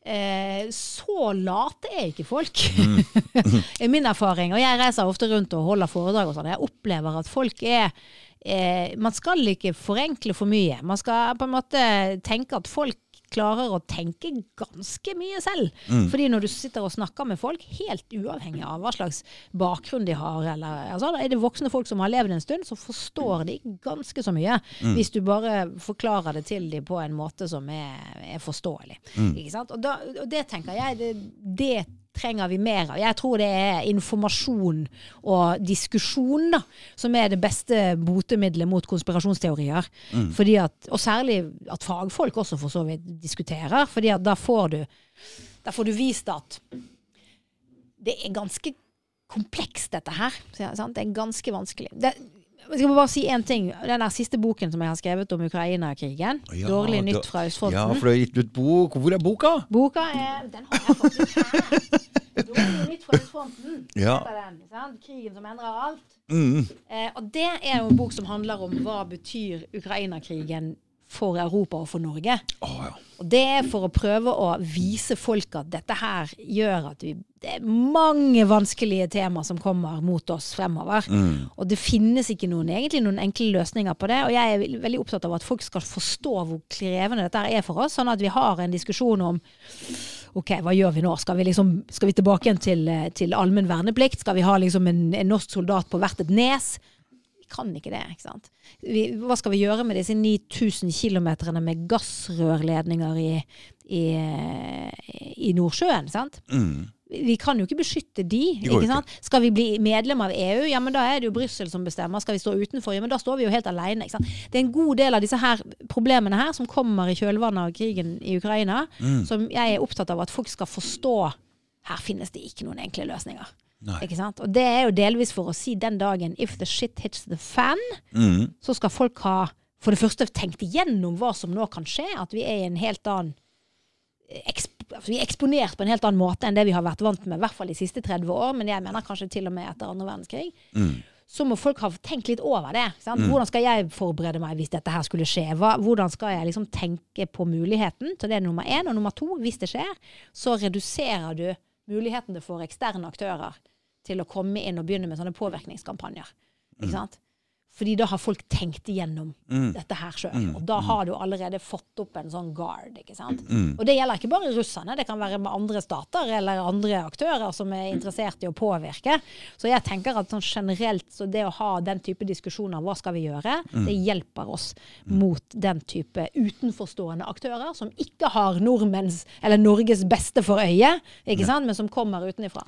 eh, Så late er ikke folk. I min erfaring. Og jeg reiser ofte rundt og holder foredrag og sånn. Jeg opplever at folk er eh, Man skal ikke forenkle for mye. Man skal på en måte tenke at folk klarer å tenke ganske mye selv. Fordi når du sitter og snakker med folk, helt uavhengig av hva slags bakgrunn de har, eller altså, er det voksne folk som har levd en stund, så forstår de ganske så mye. Hvis du bare forklarer det til dem på en måte som er, er forståelig. Ikke sant? Og, da, og det tenker jeg, det, det trenger vi mer av. Jeg tror det er informasjon og diskusjon da, som er det beste botemiddelet mot konspirasjonsteorier. Fordi at, og særlig at fagfolk også for så vidt diskuterer. fordi da får du, da får du vist at det er ganske komplekst, dette her. Det er ganske vanskelig. Det, jeg skal bare si én ting. Den der siste boken som jeg har skrevet om Ukraina-krigen. Ja, 'Dårlig nytt fra østfronten'. Ja, for du har gitt ut bok. Hvor er boka? Boka er Den har jeg faktisk her. Dårlig nytt fra østfronten. Ja. den? Krigen som endrer alt. Mm. Eh, og det er jo en bok som handler om hva betyr Ukraina-krigen for Europa og for Norge. Oh, ja. Og det er for å prøve å vise folk at dette her gjør at vi Det er mange vanskelige tema som kommer mot oss fremover. Og det finnes ikke noen, egentlig noen enkle løsninger på det. Og jeg er veldig opptatt av at folk skal forstå hvor krevende dette er for oss, sånn at vi har en diskusjon om Ok, hva gjør vi nå? Skal vi, liksom, skal vi tilbake igjen til, eh, til allmenn verneplikt? Skal vi ha liksom en, en norsk soldat på hvert et nes? Kan ikke det. ikke sant? Vi, hva skal vi gjøre med disse 9000 km med gassrørledninger i, i, i Nordsjøen? sant? Mm. Vi kan jo ikke beskytte de. Ikke ikke. Skal vi bli medlem av EU, ja, men da er det jo Brussel som bestemmer. Skal vi stå utenfor, ja, men da står vi jo helt alene. Ikke sant? Det er en god del av disse her problemene her som kommer i kjølvannet av krigen i Ukraina, Mm. som jeg er opptatt av at folk skal forstå. Her finnes det ikke noen enkle løsninger. Og det er jo delvis for å si den dagen if the shit hits the fan, Mm. så skal folk ha for det første tenkt igjennom hva som nå kan skje. At vi er i en helt annen altså vi er eksponert på en helt annen måte enn det vi har vært vant med, i hvert fall de siste 30 år, men jeg mener kanskje til og med etter andre verdenskrig. Mm. Så må folk ha tenkt litt over det. Sant? Hvordan skal jeg forberede meg hvis dette her skulle skje? Hva, hvordan skal jeg liksom tenke på muligheten? Så det er nummer én. Og nummer to, hvis det skjer, så reduserer du mulighetene for eksterne aktører til å komme inn og begynne med sånne påvirkningskampanjer. Ikke sant? Fordi da har folk tenkt igjennom Mm. dette her sjøl. Og da har du allerede fått opp en sånn guard. ikke sant? Mm. Og det gjelder ikke bare russerne, det kan være med andre stater eller andre aktører som er interessert i å påvirke. Så jeg tenker at sånn generelt så det å ha den type diskusjoner, hva skal vi gjøre, Mm. det hjelper oss mot den type utenforstående aktører som ikke har nordmenns eller Norges beste for øye, ikke sant? men som kommer utenifra.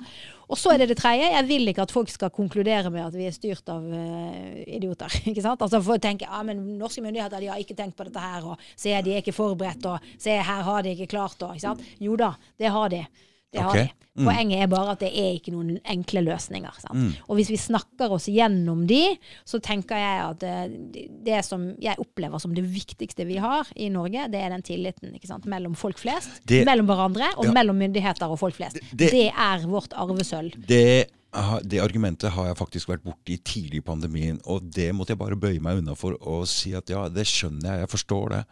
Og så er det det tredje. Jeg vil ikke at folk skal konkludere med at vi er styrt av uh, idioter. ikke sant? Altså For å tenke ja, men norske myndigheter de har ikke tenkt på dette her, og se, de er ikke forberedt, og se, her har de ikke klart det. ikke sant? Jo da, det har de. Det har Ok. de. Poenget er bare at det er ikke noen enkle løsninger. Sant? Mm. Og hvis vi snakker oss gjennom de, så tenker jeg at det, det som jeg opplever som det viktigste vi har i Norge, det er den tilliten mellom folk flest, Det- mellom hverandre og Ja. mellom myndigheter og folk flest. Det- Det, er vårt arvesølv. Det, det argumentet har jeg faktisk vært borti tidlig i pandemien, og det måtte jeg bare bøye meg unna for å si at ja, det skjønner jeg, jeg forstår det.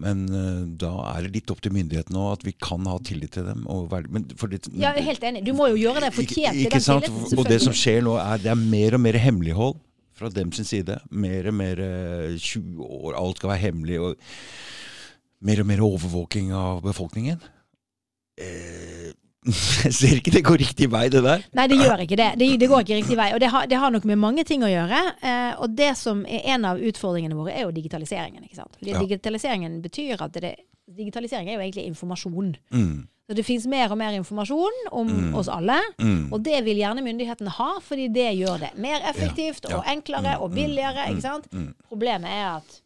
Men eh, da er det litt opp til myndighetene òg, at vi kan ha tillit til dem. Det, Ja, jeg er helt enig. Du må jo gjøre deg fortjent til den tilliten, Og det som skjer nå, er det er mer og mer hemmelighold fra dem sin side. Mer og mer eh, 20 år, alt skal være hemmelig. Og mer og mer overvåking av befolkningen. Eh, jeg ser ikke det går riktig vei, det der. Nei, det gjør ikke det. Det, det går ikke riktig vei. Og det har, det har nok med mange ting å gjøre. Eh, og det som er en av utfordringene våre, er jo digitaliseringen. ikke sant? Fordi Ja. digitaliseringen betyr at det, Digitalisering er jo egentlig informasjon. Mm, Så det fins mer og mer informasjon om Mm. oss alle. mm. Og det vil gjerne myndighetene ha, fordi det gjør det mer effektivt Ja, og enklere Mm, og mm, billigere. ikke sant? mm. Problemet er at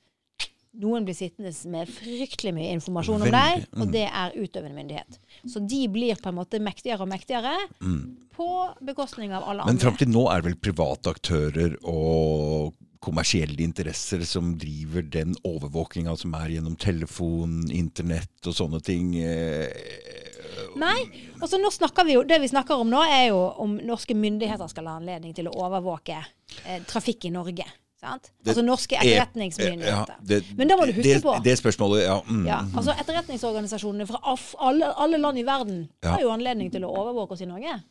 noen blir sittende med fryktelig mye informasjon om deg, mm. og det er utøvende myndighet. Så de blir på en måte mektigere og mektigere Mm. på bekostning av alle Men andre. fram til nå er det vel private aktører og kommersielle interesser som driver den overvåkinga som er gjennom telefon, internett og sånne ting. eh, Nei, altså nå snakker vi jo, det vi snakker om nå, er jo om norske myndigheter skal ha anledning til å overvåke eh, trafikk i Norge. Sant? Det altså norske er- etterretningsmyndigheter. ja, det- Men da må du huske det, på Det spørsmålet, ja. Mm. ja, altså Etterretningsorganisasjonene fra af- alle, alle land i verden Ja. har jo anledning til å overvåke oss i Norge.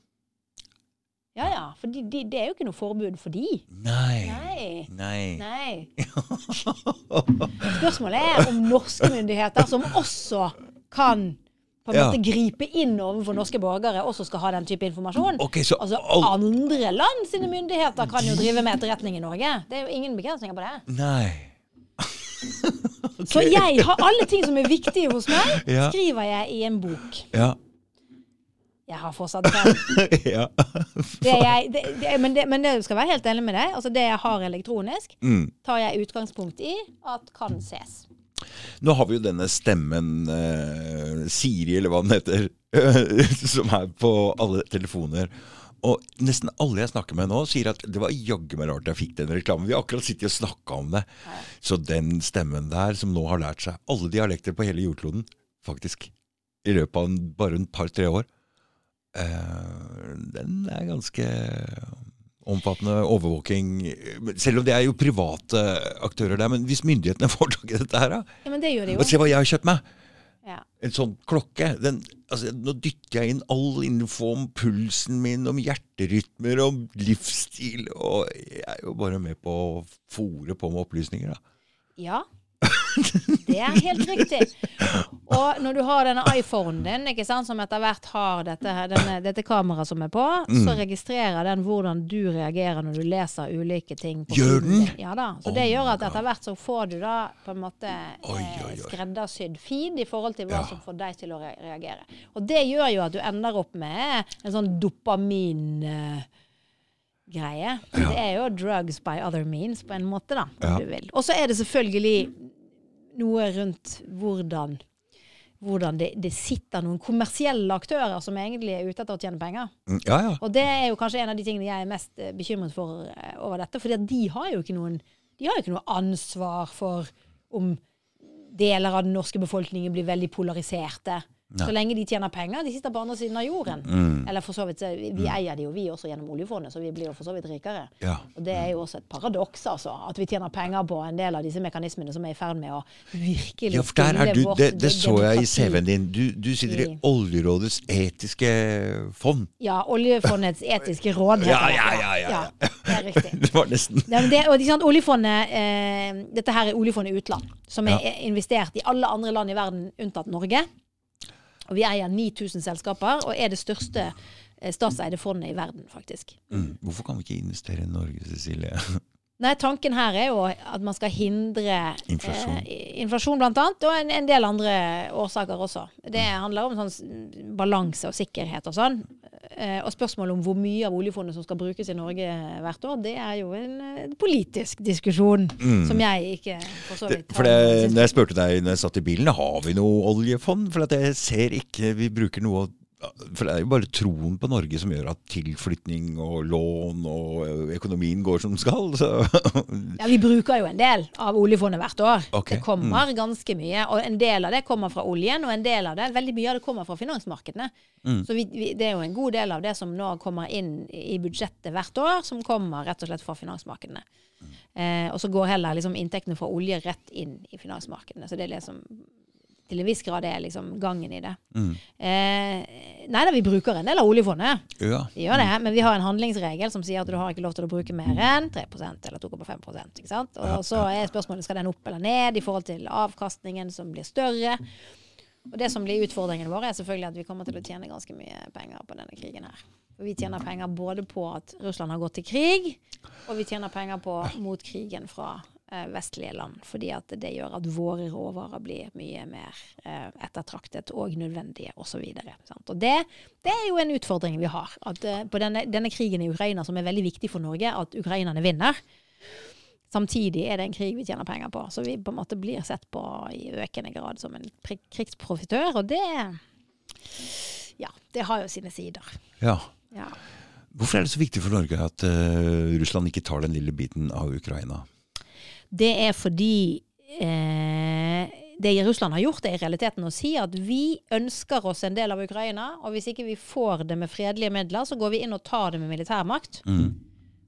Ja ja, for de, de, det er jo ikke noe forbud for de. Nei. Nei. Nei. Spørsmålet er om norske myndigheter, som også kan på en Ja. måte gripe inn overfor norske borgere, også skal ha den type informasjon. Okay, så Altså, Andre land sine myndigheter kan jo drive med etterretning i Norge. Det er jo ingen begrensninger på det. Nei. Så jeg har alle ting som er viktige hos meg, Ja. skriver jeg i en bok. Ja. Jeg har fortsatt penn. ja. Det jeg, det, det, men, det, men det skal være helt enig med deg. Altså det jeg har elektronisk, Mm. tar jeg utgangspunkt i at kan ses. Nå har vi jo denne stemmen eh, Siri, eller hva den heter, som er på alle telefoner. Og nesten alle jeg snakker med nå, sier at det var jaggu meg rart jeg fikk den reklamen. Vi har akkurat sittet og snakka om det. Så den stemmen der, som nå har lært seg alle dialekter på hele jordkloden, faktisk, i løpet av en, bare en par-tre år, eh, den er ganske omfattende overvåking. Selv om det er jo private aktører der. Men hvis myndighetene får tak i dette her, da Ja, men det gjør de jo. og se hva jeg har kjøpt meg! Ja. En sånn klokke. Den, altså, nå dytter jeg inn all info om pulsen min, om hjerterytmer, om livsstil. Og jeg er jo bare med på å fòre på med opplysninger, da. ja. Det er helt riktig. Og når du har denne iPhonen din, ikke sant, som etter hvert har dette, denne, dette kameraet som er på, så registrerer den hvordan du reagerer når du leser ulike ting. på Gjør den? Ja da. Så det Oh gjør at etter hvert så får du da på en måte Oi, eh, oi, oi. skreddersydd feed i forhold til hva Ja. som får deg til å reagere. Og det gjør jo at du ender opp med en sånn dopamin... eh, greie. Ja. Det er jo drugs by other means, på en måte, da, Ja. Og så er det selvfølgelig noe rundt hvordan hvordan det, det sitter noen kommersielle aktører som egentlig er ute etter å tjene penger. Mm, Ja, ja. Og det er jo kanskje en av de tingene jeg er mest eh, bekymret for eh, over dette. For de har jo ikke noen De har jo ikke noe ansvar for om deler av den norske befolkningen blir veldig polariserte. Så lenge de tjener penger. De sitter på andre siden av jorden. Mm. Eller for så vidt, vi, mm. eier de jo vi også gjennom oljefondet, så vi blir jo for så vidt rikere. ja. Og det er jo også et paradoks, altså. At vi tjener penger på en del av disse mekanismene som er i ferd med å virkelig Ja, for der er du, vårt det, det så jeg i. CV-en din. Du, du sitter i Oljerådets etiske fond. Ja, oljefondets etiske råd Ja, ja, ja, ja, ja. Det er riktig. Det var nesten Ja, det, og sant, oljefondet, eh, Dette her er oljefondet utland, som er Ja. investert i alle andre land i verden unntatt Norge. Og vi eier 9000 selskaper, og er det største eh, statseide fondet i verden, faktisk. mm. Hvorfor kan vi ikke investere i Norge, Cecilie? Nei, Tanken her er jo at man skal hindre Inflasjon. Eh, inflasjon annet, og en, en del andre årsaker også. Det handler om sånn balanse og sikkerhet og sånn. Eh, og spørsmålet om hvor mye av oljefondet som skal brukes i Norge hvert år, det er jo en en politisk diskusjon som jeg ikke for så vidt vidt for det, når jeg spurte deg når jeg satt i bilen, har vi noe oljefond? For jeg ser ikke vi bruker noe For det er jo bare troen på Norge som gjør at tilflytning og lån og økonomien går som skal. Så. Ja, Vi bruker jo en del av oljefondet hvert år. Okay. Det kommer ganske mye. Og en del av det kommer fra oljen, og en del av det, veldig mye av det kommer fra finansmarkedene. Så vi, vi, det er jo en god del av det som nå kommer inn i budsjettet hvert år, som kommer rett og slett fra finansmarkedene. Eh, og så går heller liksom inntektene fra olje rett inn i finansmarkedene. Så det er liksom til en viss grad er liksom gangen i det. Eh, nei da, vi bruker en del av oljefondet. Ja. Vi gjør det, men vi har en handlingsregel som sier at du har ikke lov til å bruke mer enn 3% eller 2,5 ikke sant? Og så er spørsmålet skal den opp eller ned i forhold til avkastningen som blir større. Og det som blir utfordringen vår, er selvfølgelig at vi kommer til å tjene ganske mye penger på denne krigen her. Og vi tjener penger både på at Russland har gått til krig, og vi tjener penger på mot krigen fra vestlige land. Fordi at det gjør at våre råvarer blir mye mer eh, ettertraktet og nødvendige osv. Og, og det, det er jo en utfordring vi har. At eh, på denne, denne krigen i Ukraina, som er veldig viktig for Norge, at ukrainerne vinner. Samtidig er det en krig vi tjener penger på, så vi på en måte blir sett på i økende grad som en krigsprofitør. Og det Ja, det har jo sine sider. ja. Ja. Hvorfor er det så viktig for Norge at uh, Russland ikke tar den lille biten av Ukraina? Det er fordi eh, det Russland har gjort, er i realiteten å si at vi ønsker oss en del av Ukraina, og hvis ikke vi får det med fredelige midler, så går vi inn og tar det med militærmakt. Mm.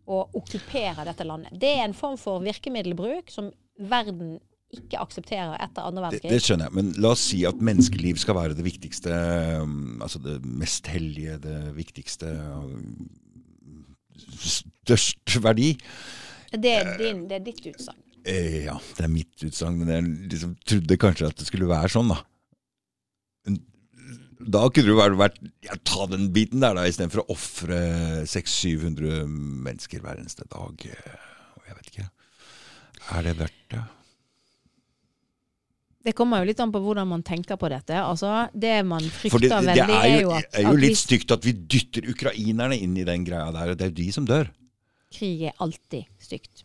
Og okkuperer dette landet. Det er en form for virkemiddelbruk som verden ikke aksepterer etter andre verdenskrig. det skjønner jeg, men la oss si at menneskeliv skal være det viktigste, um, altså det mest hellige, det viktigste, um, størst verdi. Det er, din, det er ditt utsagn. Eh, ja, det er mitt utsagn, men jeg liksom trodde kanskje at det skulle være sånn, da. Da kunne det jo vært, ja, ta den biten der, da, istedenfor å ofre 600-700 mennesker hver eneste dag. Jeg vet ikke. Er det verdt det? Det kommer jo litt an på hvordan man tenker på dette. Altså, det man frykter det, det veldig, er jo, at, Det er jo litt stygt at vi dytter ukrainerne inn i den greia der. Det er jo de som dør. krig er alltid stygt.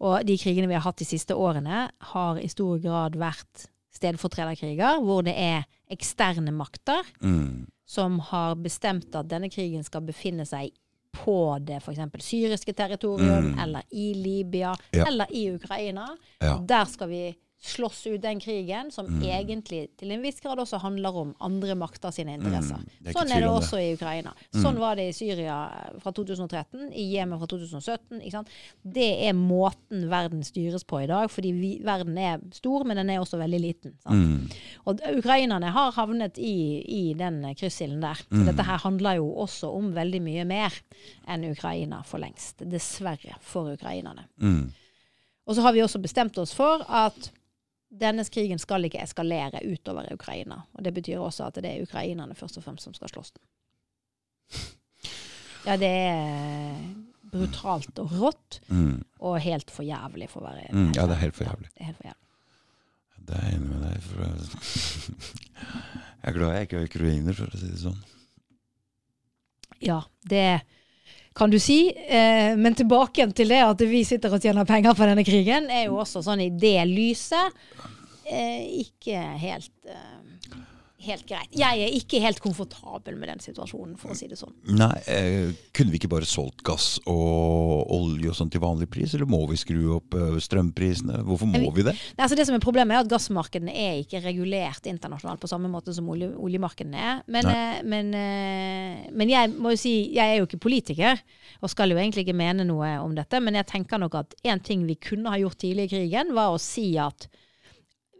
Og de krigene vi har hatt de siste årene, har i stor grad vært stedfortrederkriger, hvor det er eksterne makter Mm. som har bestemt at denne krigen skal befinne seg på det f.eks. syriske territorium, Mm. eller i Libya, Ja. eller i Ukraina. Ja. Der skal vi slåss ut den krigen, som Mm. egentlig til en viss grad også handler om andre makter sine interesser. Mm, er sånn er det også i Ukraina. Sånn var det i Syria eh, fra 2013, i Jemen fra 2017. Ikke sant? Det er måten verden styres på i dag, fordi vi, verden er stor, men den er også veldig liten. Sant? Mm. Og ukrainerne har havnet i, i den kryssilden der. Mm. Så dette her handler jo også om veldig mye mer enn Ukraina for lengst. Dessverre for ukrainerne. Mm. Og så har vi også bestemt oss for at denne krigen skal ikke eskalere utover Ukraina. Og det betyr også at det er ukrainerne først og fremst som skal slåss den. Ja, det er brutalt og rått, Mm. og helt for jævlig for å være Mm, ja, det er helt for jævlig. Det er helt for jævlig. Det er jeg enig med deg. For jeg er glad jeg ikke er ukrainer, for å si det sånn. Ja, det kan du si. Eh, men tilbake igjen til det at vi sitter og tjener penger på denne krigen, er jo også sånn i det lyset eh, ikke helt eh, Helt greit. Jeg er ikke helt komfortabel med den situasjonen, for å si det sånn. Nei, eh, kunne vi ikke bare solgt gass og olje og sånn til vanlig pris, eller må vi skru opp eh, strømprisene? Hvorfor må Men vi det? Nei, altså det som er Problemet er at gassmarkedene er ikke regulert internasjonalt på samme måte som olje, oljemarkedene er. Men, eh, men, eh, men jeg må jo si, jeg er jo ikke politiker, og skal jo egentlig ikke mene noe om dette, men jeg tenker nok at en ting vi kunne ha gjort tidlig i krigen, var å si at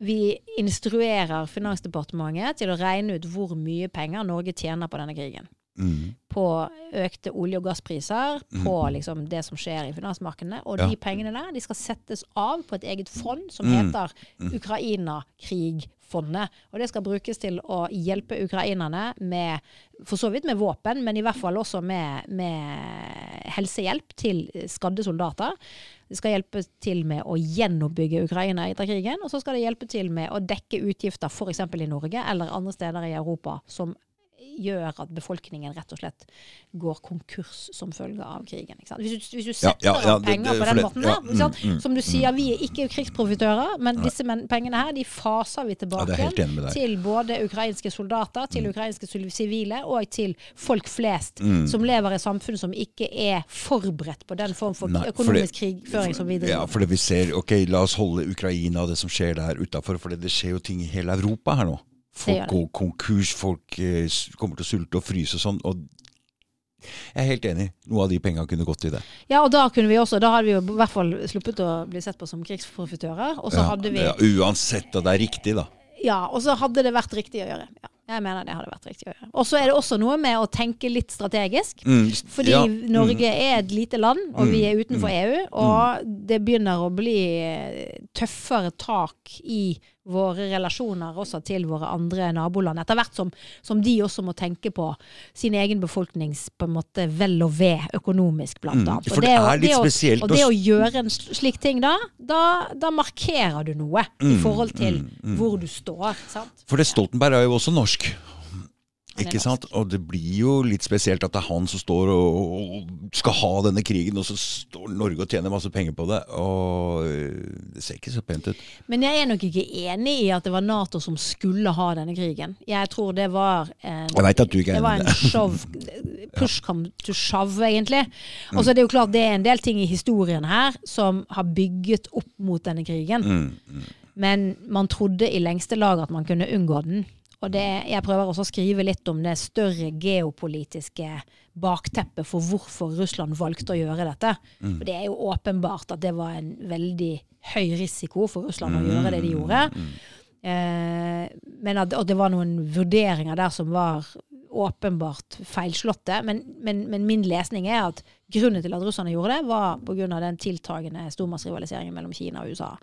vi instruerer Finansdepartementet til å regne ut hvor mye penger Norge tjener på denne krigen. Mm. På økte olje- og gasspriser, på liksom det som skjer i finansmarkedene. Og Ja. de pengene der de skal settes av på et eget fond som Mm. heter Ukraina-krigfondet. Og det skal brukes til å hjelpe ukrainerne med for så vidt med våpen, men i hvert fall også med, med helsehjelp til skadde soldater. Det skal hjelpe til med å gjenoppbygge Ukraina etter krigen, og så skal det hjelpe til med å dekke utgifter f.eks. i Norge eller andre steder i Europa som gjør at befolkningen rett og slett går konkurs som følge av krigen. Hvis, du, hvis du setter ja, ja, av penger det- på for den det- måten ja, der, mm, mm, som du sier, vi er ikke krigsprofitører, men disse pengene her de faser vi tilbake det med til både ukrainske soldater, til ukrainske sivile og til folk flest Mm. som lever i samfunn som ikke er forberedt på den form for Nei, økonomisk økonomisk krigføring som vi Ja, driver. fordi vi ser Ok, la oss holde Ukraina og det som skjer der utafor, for det skjer jo ting i hele Europa her nå. Folk går konkurs, folk eh, kommer til å sulte og fryse og sånn. Og jeg er helt enig. Noe av de penga kunne gått til det. Ja, og da kunne vi også, da hadde vi jo i hvert fall sluppet å bli sett på som krigsprofitører. Og så Ja, hadde vi ja, uansett, at det er riktig, da. Ja, og så hadde det vært riktig å gjøre. Ja, jeg mener det hadde vært riktig å gjøre. Og så er det også noe med å tenke litt strategisk. Mm, Fordi ja, Norge er et lite land, og vi er utenfor mm, EU. Og det begynner å bli eh, tøffere tak i våre relasjoner også til våre andre naboland. Etter hvert som, som de også må tenke på sin egen befolknings på en måte vel og ve økonomisk, blant Mm, annet. for Og det å- er litt å- spesielt Og det å gjøre en slik ting da, da, da markerer du noe i Mm, forhold til mm, mm. hvor du står. sant? For det Stoltenberg er jo også norsk. Ikke sant? Og det blir jo litt spesielt at det er han som står og, og skal ha denne krigen, og så står Norge og tjener masse penger på det. Og øh, det ser ikke så pent ut. Men jeg er nok ikke enig i at det var Nato som skulle ha denne krigen. Jeg tror det var en, Jeg vet at du ikke er det var enig i det. show, push come to shove, egentlig. Og så er det jo klart det er en del ting i historien her som har bygget opp mot denne krigen. Mm, mm. Men man trodde i lengste lag at man kunne unngå den. Og det, jeg prøver også å skrive litt om det større geopolitiske bakteppet for hvorfor Russland valgte å gjøre dette. Mm. For det er jo åpenbart at det var en veldig høy risiko for Russland å gjøre det de gjorde. Mm, Eh, men at, og det var noen vurderinger der som var åpenbart feilslåtte. Men, men, men min lesning er at grunnen til at russerne gjorde det, var pga. den tiltagende stormaktsrivaliseringen mellom Kina og USA.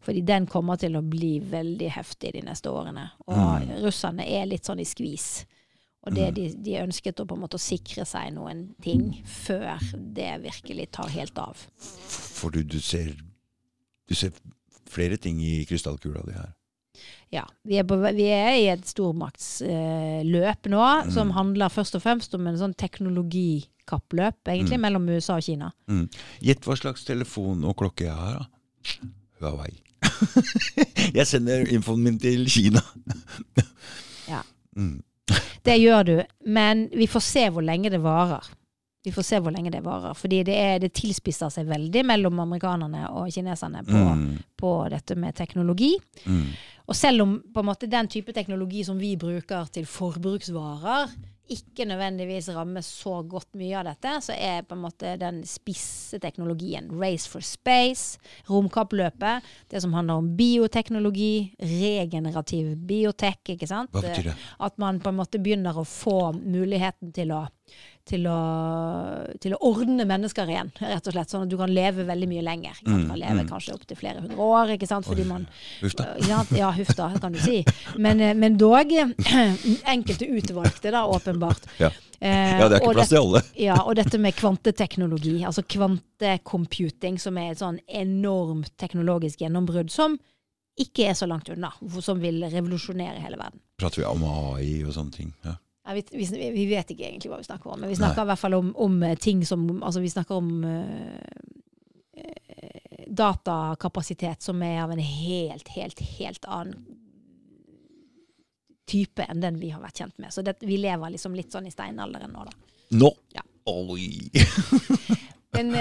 Fordi den kommer til å bli veldig heftig de neste årene. Og russerne er litt sånn i skvis. Og det de, de ønsket å på en måte sikre seg noen ting før det virkelig tar helt av. For du, du ser Du ser flere ting i krystallkula di her. Ja, vi er, på, vi er i et stormaktsløp nå, som handler først og fremst om en sånn teknologikappløp, egentlig, Mm. mellom USA og Kina. Mm. Gjett hva slags telefon og klokke jeg har, da. Huawei. jeg sender infoen min til Kina. Ja. Mm. Det gjør du, men vi får se hvor lenge det varer. Vi får se hvor lenge det varer. Fordi det, er, det tilspisser seg veldig mellom amerikanerne og kineserne på, Mm. på dette med teknologi. Mm. Og selv om måte den type teknologi som vi bruker til forbruksvarer, ikke nødvendigvis rammer så godt mye av dette, så er på en måte den spisse teknologien, Race for Space, romkappløpet, det som handler om bioteknologi, regenerativ biotek, ikke sant? Hva betyr det? At man på en måte begynner å få muligheten til å til å, til å ordne mennesker igjen, rett og slett. Sånn at du kan leve veldig mye lenger. Du kan leve kanskje opptil flere hundre år. ikke sant? Fordi man Huff da. ja, ja, huff da, kan du si. Men, eh, men dog enkelte utvalgte, da, åpenbart. Ja. Eh, ja, det er ikke plass til alle. ja, og dette med kvanteteknologi, altså kvantecomputing, som er et sånn enormt teknologisk gjennombrudd som ikke er så langt unna, som vil revolusjonere hele verden. Prater vi om AI og sånne ting? Ja. Ja, vi, vi, vi vet ikke egentlig hva vi snakker om, men vi snakker i hvert fall om, om eh, ting som Altså, vi snakker om eh, datakapasitet som er av en helt, helt, helt annen type enn den vi har vært kjent med. Så det, vi lever liksom litt sånn i steinalderen nå, da. Nå! Ja. Oi! Den,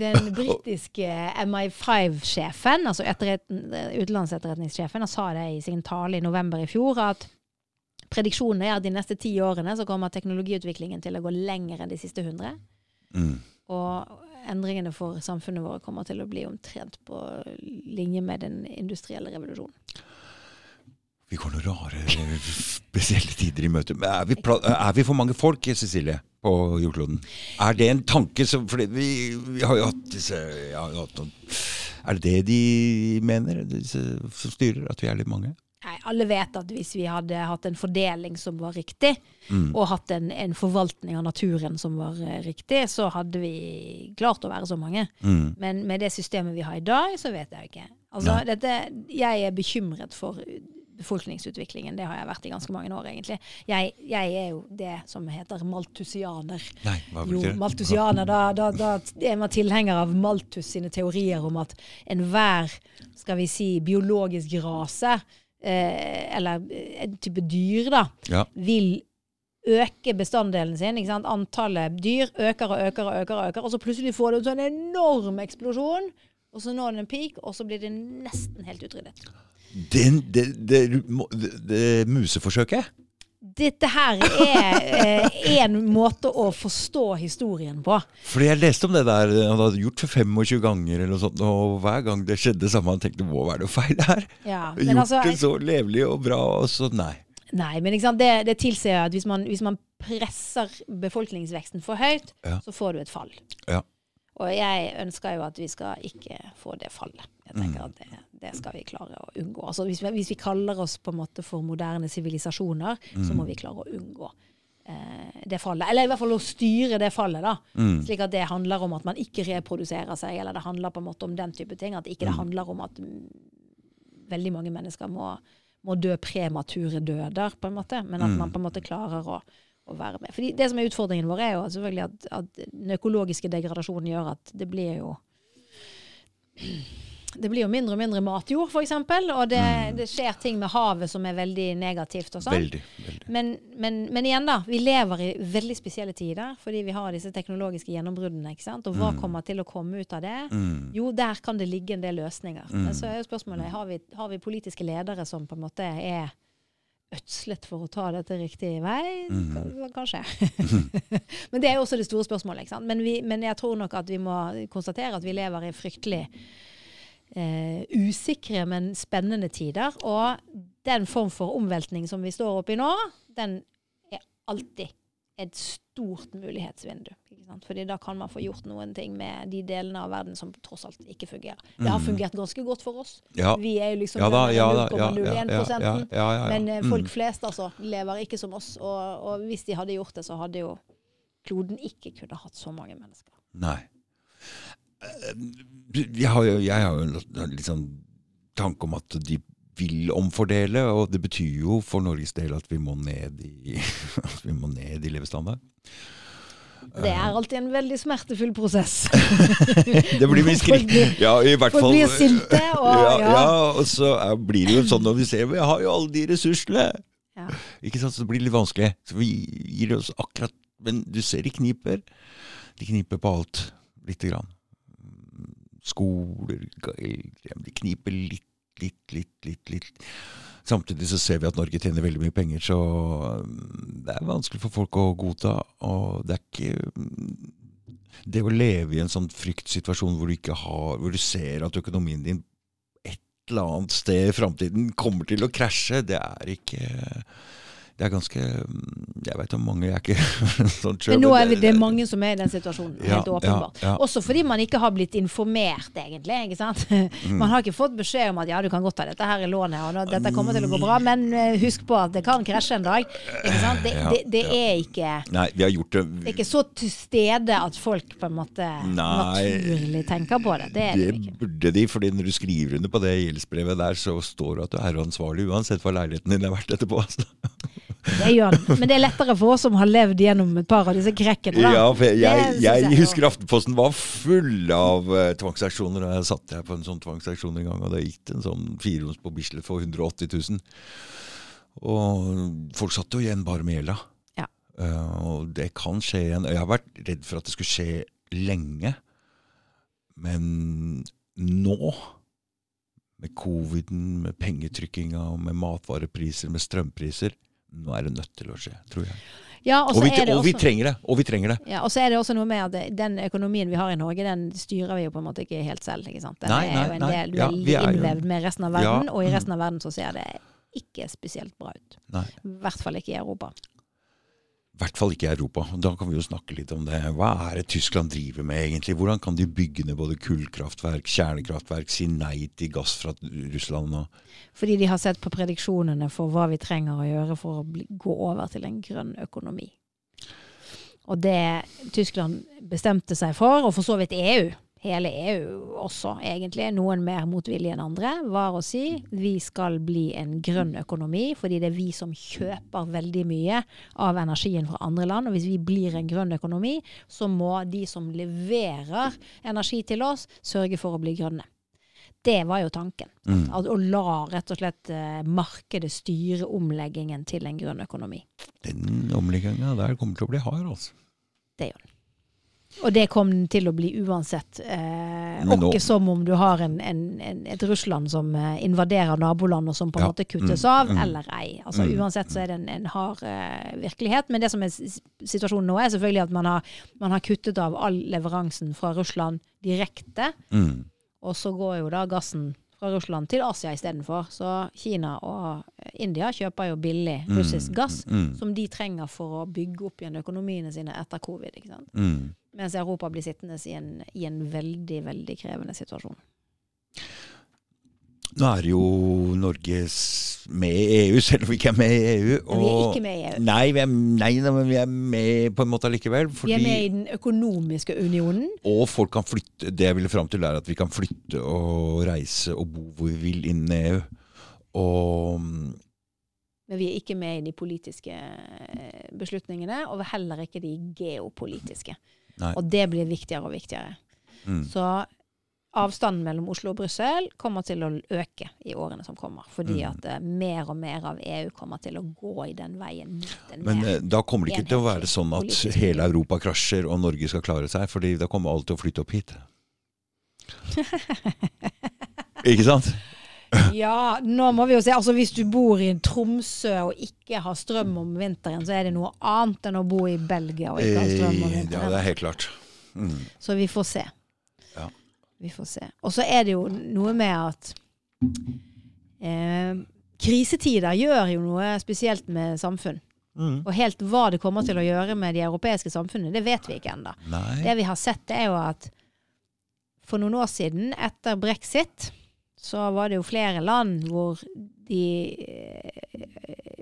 den britiske MI5-sjefen, altså etterretn, utenlandsetterretningssjefen, sa det i sin tale i november i fjor, at prediksjonen er at de neste ti årene så kommer teknologiutviklingen til å gå lenger enn de siste hundre. Mm. Og endringene for samfunnet vårt kommer til å bli omtrent på linje med den industrielle revolusjonen. Vi går noen rare, spesielle tider i møte. Men Er vi, er vi for mange folk, Cecilie, på jordkloden? Er det en tanke som For vi, vi har jo hatt disse ja, Er det det de mener, disse som styrer? At vi er litt mange? Nei, alle vet at hvis vi hadde hatt en fordeling som var riktig, og hatt en, en forvaltning av naturen som var eh, riktig, så hadde vi klart å være så mange. Mm. Men med det systemet vi har i dag, så vet jeg ikke. Altså, dette, jeg er bekymret for befolkningsutviklingen. Det har jeg vært i ganske mange år, egentlig. Jeg, jeg er jo det som heter maltusianer. Nei, hva Jo, betyr det? maltusianer, da, da, da er man tilhenger av Malthus sine teorier om at enhver, skal vi si, biologisk rase, eller eh, en type dyr, da, Ja. vil øke bestanddelen sin. Ikke sant? Antallet dyr øker og øker og øker, og øker, og så plutselig får det en sånn enorm eksplosjon, og så når den en peak, og så blir det nesten helt utryddet. Den, det, det, det, det museforsøket? Dette her er én måte å forstå historien på. Fordi jeg leste om det der han hadde gjort for 25 ganger, eller noe sånt, og hver gang det skjedde samme, han tenkte må være noe feil her. Ja, Gjort altså, det så levelig og bra, og så nei. Nei, men? Det, det tilsier at hvis man, hvis man presser befolkningsveksten for høyt, Ja. så får du et fall. Ja. Og jeg ønsker jo at vi skal ikke få det fallet. Jeg tenker Mm. at det, det skal vi klare å unngå. Altså hvis, vi, hvis vi kaller oss på en måte for moderne sivilisasjoner, så Mm. må vi klare å unngå eh, det fallet. Eller i hvert fall å styre det fallet, da. Mm. Slik at det handler om at man ikke reproduserer seg, eller det handler på en måte om den type ting. At ikke det Mm. handler om at mm, veldig mange mennesker må, må dø premature døder, på en måte. Men at Mm. man på en måte klarer å, å være med. Fordi det som er utfordringen vår, er jo selvfølgelig at, at den økologiske degradasjonen gjør at det blir jo det blir jo mindre og mindre matjord, f.eks. Og det, det skjer ting med havet som er veldig negativt. og sånn. Veldig. veldig. Men, men, men igjen, da. Vi lever i veldig spesielle tider fordi vi har disse teknologiske gjennombruddene. ikke sant? Og hva kommer til å komme ut av det? Mm. Jo, der kan det ligge en del løsninger. Men så er jo spørsmålet har vi, har vi politiske ledere som på en måte er ødslet for å ta dette riktig vei? Mm. Kanskje. men det er jo også det store spørsmålet. ikke sant? Men, vi, men jeg tror nok at vi må konstatere at vi lever i fryktelig eh, usikre, men spennende tider. Og den form for omveltning som vi står oppi nå, den er alltid et stort mulighetsvindu. Ikke sant? Fordi da kan man få gjort noen ting med de delene av verden som tross alt ikke fungerer. Det har fungert ganske godt for oss. Ja. Vi er jo liksom Ja da, ja da. Ja, ja. Men eh, Mm. folk flest altså lever ikke som oss. Og, og hvis de hadde gjort det, så hadde jo kloden ikke kunne hatt så mange mennesker. Nei. Eh, Jeg har jo, jeg har jo sånn tanke om at de vil omfordele, og det betyr jo for Norges del at vi må ned i, vi må ned i levestandard. Det er alltid en veldig smertefull prosess. Det blir mye skrik. Ja, i hvert folk fall. blir sinte, og- ja, ja. ja, og så blir det jo sånn når vi ser Vi har jo alle de ressursene! Ja. Ikke sant, så det blir litt vanskelig. Så vi gir oss akkurat Men du ser de kniper. De kniper på alt. Lite grann. Skoler, De kniper litt, litt, litt, litt, litt. Samtidig så ser vi at Norge tjener veldig mye penger, så um, det er vanskelig for folk å godta. Og det er ikke um, Det å leve i en sånn fryktsituasjon hvor du ikke har Hvor du ser at økonomien din et eller annet sted i framtiden kommer til å krasje, det er ikke Det er ganske mm, Jeg vet om mange jeg er ikke sånn. Men nå er vi, det mange som er i den situasjonen, Ja, helt åpenbart. ja, ja. Også fordi man ikke har blitt informert, egentlig. ikke sant? Man har ikke fått beskjed om at ja, du kan godt ta dette her i lånet, og dette kommer til å gå bra, men eh, husk på at det kan krasje en dag. Ikke sant? Det, det, det er ikke Nei, vi har gjort det det er ikke så til stede at folk på en måte Nei. naturlig tenker på det. Det det Det ikke. burde de, fordi når du skriver under på det gjeldsbrevet der, så står det at du er ansvarlig uansett hva leiligheten din er verdt etterpå. Altså. Det gjør det. Men det er lettere for oss som har levd gjennom et par av disse krekkene. Da. Ja, for jeg, jeg, jeg, jeg husker Aftenposten var full av uh, tvangsaksjoner. og Jeg satt jeg på en sånn tvangsaksjon en gang, og det gikk en sånn fireroms på Bislett for 180 000. Og folk satt jo igjen bare med gjelda. Ja. Uh, og det kan skje igjen. Jeg har vært redd for at det skulle skje lenge. Men nå, med coviden, med pengetrykkinga, med matvarepriser, med strømpriser, nå er det nødt til å skje, tror jeg. Ja, og vi, det og vi trenger det! Og vi trenger det. Ja, og så er det også noe med at den økonomien vi har i Norge, den styrer vi jo på en måte ikke helt selv. ikke sant? Den Nei, er jo en nei. del Ja, er jo- innvevd med resten av verden, Ja, og i mm. resten av verden så ser det ikke spesielt bra ut. Nei. I hvert fall ikke i Europa. I hvert fall ikke i Europa. Da kan vi jo snakke litt om det. Hva er det Tyskland driver med egentlig? Hvordan kan de bygge ned både kullkraftverk, kjernekraftverk, si nei til gass fra Russland? Fordi de har sett på prediksjonene for hva vi trenger å gjøre for å bli, gå over til en grønn økonomi. Og det Tyskland bestemte seg for, og for så vidt EU, hele EU også egentlig, noen mer motvillige enn andre, var å si vi skal bli en grønn økonomi, fordi det er vi som kjøper veldig mye av energien fra andre land. Og hvis vi blir en grønn økonomi, så må de som leverer energi til oss, sørge for å bli grønne. Det var jo tanken. Mm. At, å la rett og slett eh, markedet styre omleggingen til en grønn økonomi. den omlegginga der kommer til å bli hard, altså. Det gjør den. Og det kom den til å bli uansett. Eh, Ikke som om du har en, en, en, et Russland som eh, invaderer naboland og som på en Ja. måte kuttes Mm, av, mm. eller ei. Altså Mm. Uansett så er det en, en hard eh, virkelighet. Men det som er situasjonen nå, er selvfølgelig at man har, man har kuttet av all leveransen fra Russland direkte. Mm. Og så går jo da gassen fra Russland til Asia istedenfor. Så Kina og India kjøper jo billig russisk gass, Mm. som de trenger for å bygge opp igjen økonomiene sine etter covid. ikke sant? Mens Europa blir sittende i en, i en veldig, veldig krevende situasjon. Nå er jo Norge med i EU, selv om vi ikke er med i EU. Og, vi er ikke med i EU. Nei, vi er, nei, men vi er med på en måte allikevel. Vi er med i den økonomiske unionen. Og folk kan flytte. Det jeg ville fram til, er at vi kan flytte og reise og bo hvor vi vil innen EU. Og Men vi er ikke med i de politiske eh, beslutningene, og heller ikke de geopolitiske. Nei. Og det blir viktigere og viktigere. mm, Så avstanden mellom Oslo og Brussel kommer til å øke i årene som kommer. Fordi Mm. at eh, mer og mer av EU kommer til å gå i den veien Den Men eh, da kommer det ikke til å være sånn at politisk hele. Europa krasjer og Norge skal klare seg, fordi da kommer alt til å flytte opp hit. ikke sant? Ja, nå må vi jo se. Altså Hvis du bor i Tromsø og ikke har strøm om vinteren, så er det noe annet enn å bo i Belgia og ikke ha strøm om vinteren. Ja, det er helt klart. Mm. Så vi får se. Ja. Vi får se. Og så er det jo noe med at eh, krisetider gjør jo noe spesielt med samfunn. Mm. Og helt hva det kommer til å gjøre med de europeiske samfunnene, det vet vi ikke ennå. Det vi har sett, er jo at for noen år siden, etter brexit, så var det jo flere land hvor de eh,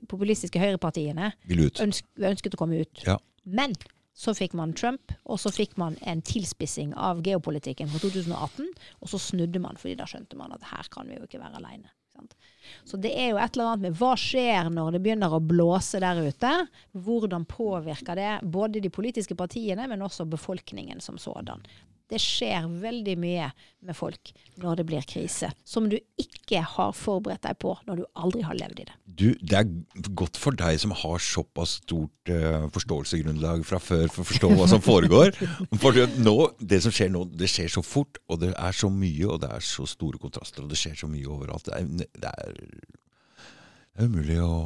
populistiske høyrepartiene Vil ønsk, ønsket å komme ut. Ja. Men så fikk man Trump, og så fikk man en tilspissing av geopolitikken fra 2018, og så snudde man, fordi da skjønte man at her kan vi jo ikke være aleine. Så det er jo et eller annet med hva skjer når det begynner å blåse der ute? Hvordan påvirker det både de politiske partiene, men også befolkningen som sådan? Det skjer veldig mye med folk når det blir krise, som du ikke har forberedt deg på når du aldri har levd i det. Du, det er godt for deg som har såpass stort uh, forståelsesgrunnlag fra før for å forstå hva som foregår. For nå, det som skjer nå, det skjer så fort, og det er så mye, og det er så store kontraster, og det skjer så mye overalt. Det er, det er, det er umulig å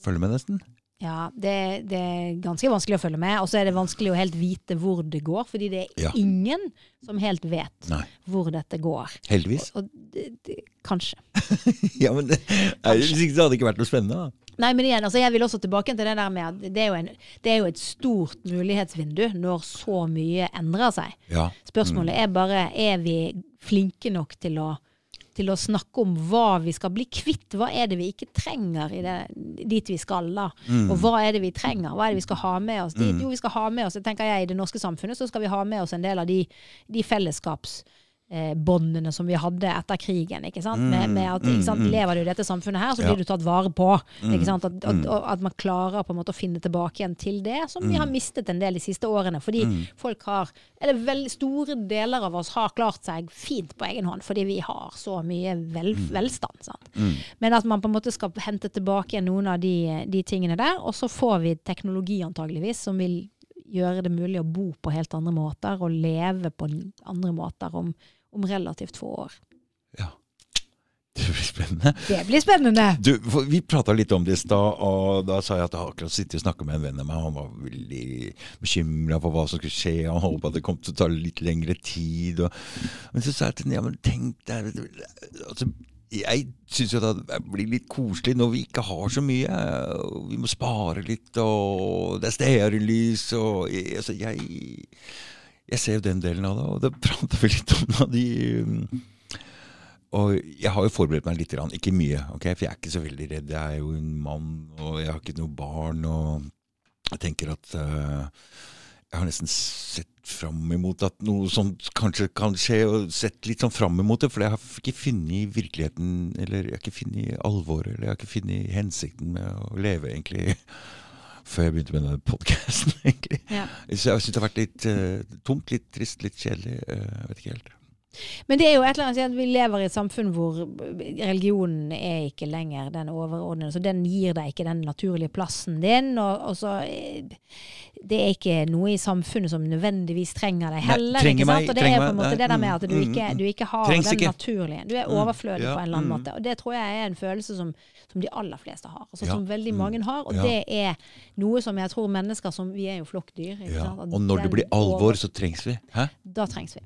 følge med, nesten. Ja, det, det er ganske vanskelig å følge med, og så er det vanskelig å helt vite hvor det går, fordi det er Ja. ingen som helt vet Nei. hvor dette går. Heldigvis. Og det, det, kanskje. Ja, men det, ikke så hadde det ikke vært noe spennende. da. Nei, men igjen, altså jeg vil også tilbake til det der med at det er jo, en, det er jo et stort mulighetsvindu når så mye endrer seg. Ja. Spørsmålet er bare er vi flinke nok til å, til å snakke om hva vi skal bli kvitt. Hva er det vi ikke trenger i det, dit vi skal, da? Og hva er det vi trenger? Hva er det vi skal ha med oss? Dit, jo, vi skal ha med oss, tenker jeg, I det norske samfunnet så skal vi ha med oss en del av de, de fellesskaps båndene som vi hadde etter krigen. ikke sant? Med, med at, ikke sant? Lever du i dette samfunnet her, så Ja. blir du tatt vare på. ikke sant? At, at, at man klarer på en måte å finne tilbake igjen til det, som vi har mistet en del de siste årene. Fordi folk har, eller vel, store deler av oss har klart seg fint på egen hånd, fordi vi har så mye vel, velstand. sant? Men at man på en måte skal hente tilbake igjen noen av de, de tingene der, og så får vi teknologi antageligvis som vil gjøre det mulig å bo på helt andre måter og leve på andre måter om, om relativt få år. ja. Det blir spennende. Det blir spennende! Du, vi prata litt om det i stad, og da sa jeg at jeg akkurat sittet og snakka med en venn av meg. Han var veldig bekymra for hva som skulle skje. og Han håpa det kom til å ta litt lengre tid. Og, men så sa jeg til ham ja, men tenk deg altså, Jeg syns jo det blir litt koselig når vi ikke har så mye. Vi må spare litt, og det er stearinlys og altså, jeg, jeg ser jo den delen av det, og det prater vi litt om da de um, og jeg har jo forberedt meg litt, ikke mye, okay? for jeg er ikke så veldig redd. Jeg er jo en mann, og jeg har ikke noe barn. og Jeg tenker at uh, jeg har nesten sett fram imot at noe sånt kanskje kan skje, og sett litt sånn fram imot det. For jeg har ikke funnet virkeligheten, eller jeg har ikke funnet alvoret, eller jeg har ikke funnet hensikten med å leve, egentlig. Før jeg begynte med denne podkasten, egentlig. Ja. Så jeg syns det har vært litt uh, tomt, litt trist, litt kjedelig. Uh, vet ikke helt. Men det er jo et eller annet at vi lever i et samfunn hvor religionen er ikke lenger den overordnede. Så den gir deg ikke den naturlige plassen din. Og, og så eh, Det er ikke noe i samfunnet som nødvendigvis trenger deg Nei, heller. trenger ikke sant? meg- Og det er på en måte nei, det der med mm, at du mm, ikke, mm. du ikke har den ikke. naturlige. Du er Mm, overflødig ja, på en eller annen mm. måte. Og det tror jeg er en følelse som, som de aller fleste har. Altså, Ja, Som veldig mm, mange har. Og ja. det er noe som jeg tror mennesker som Vi er jo flokkdyr. Og når det blir alvor, over- så trengs vi. Hæ? da trengs vi.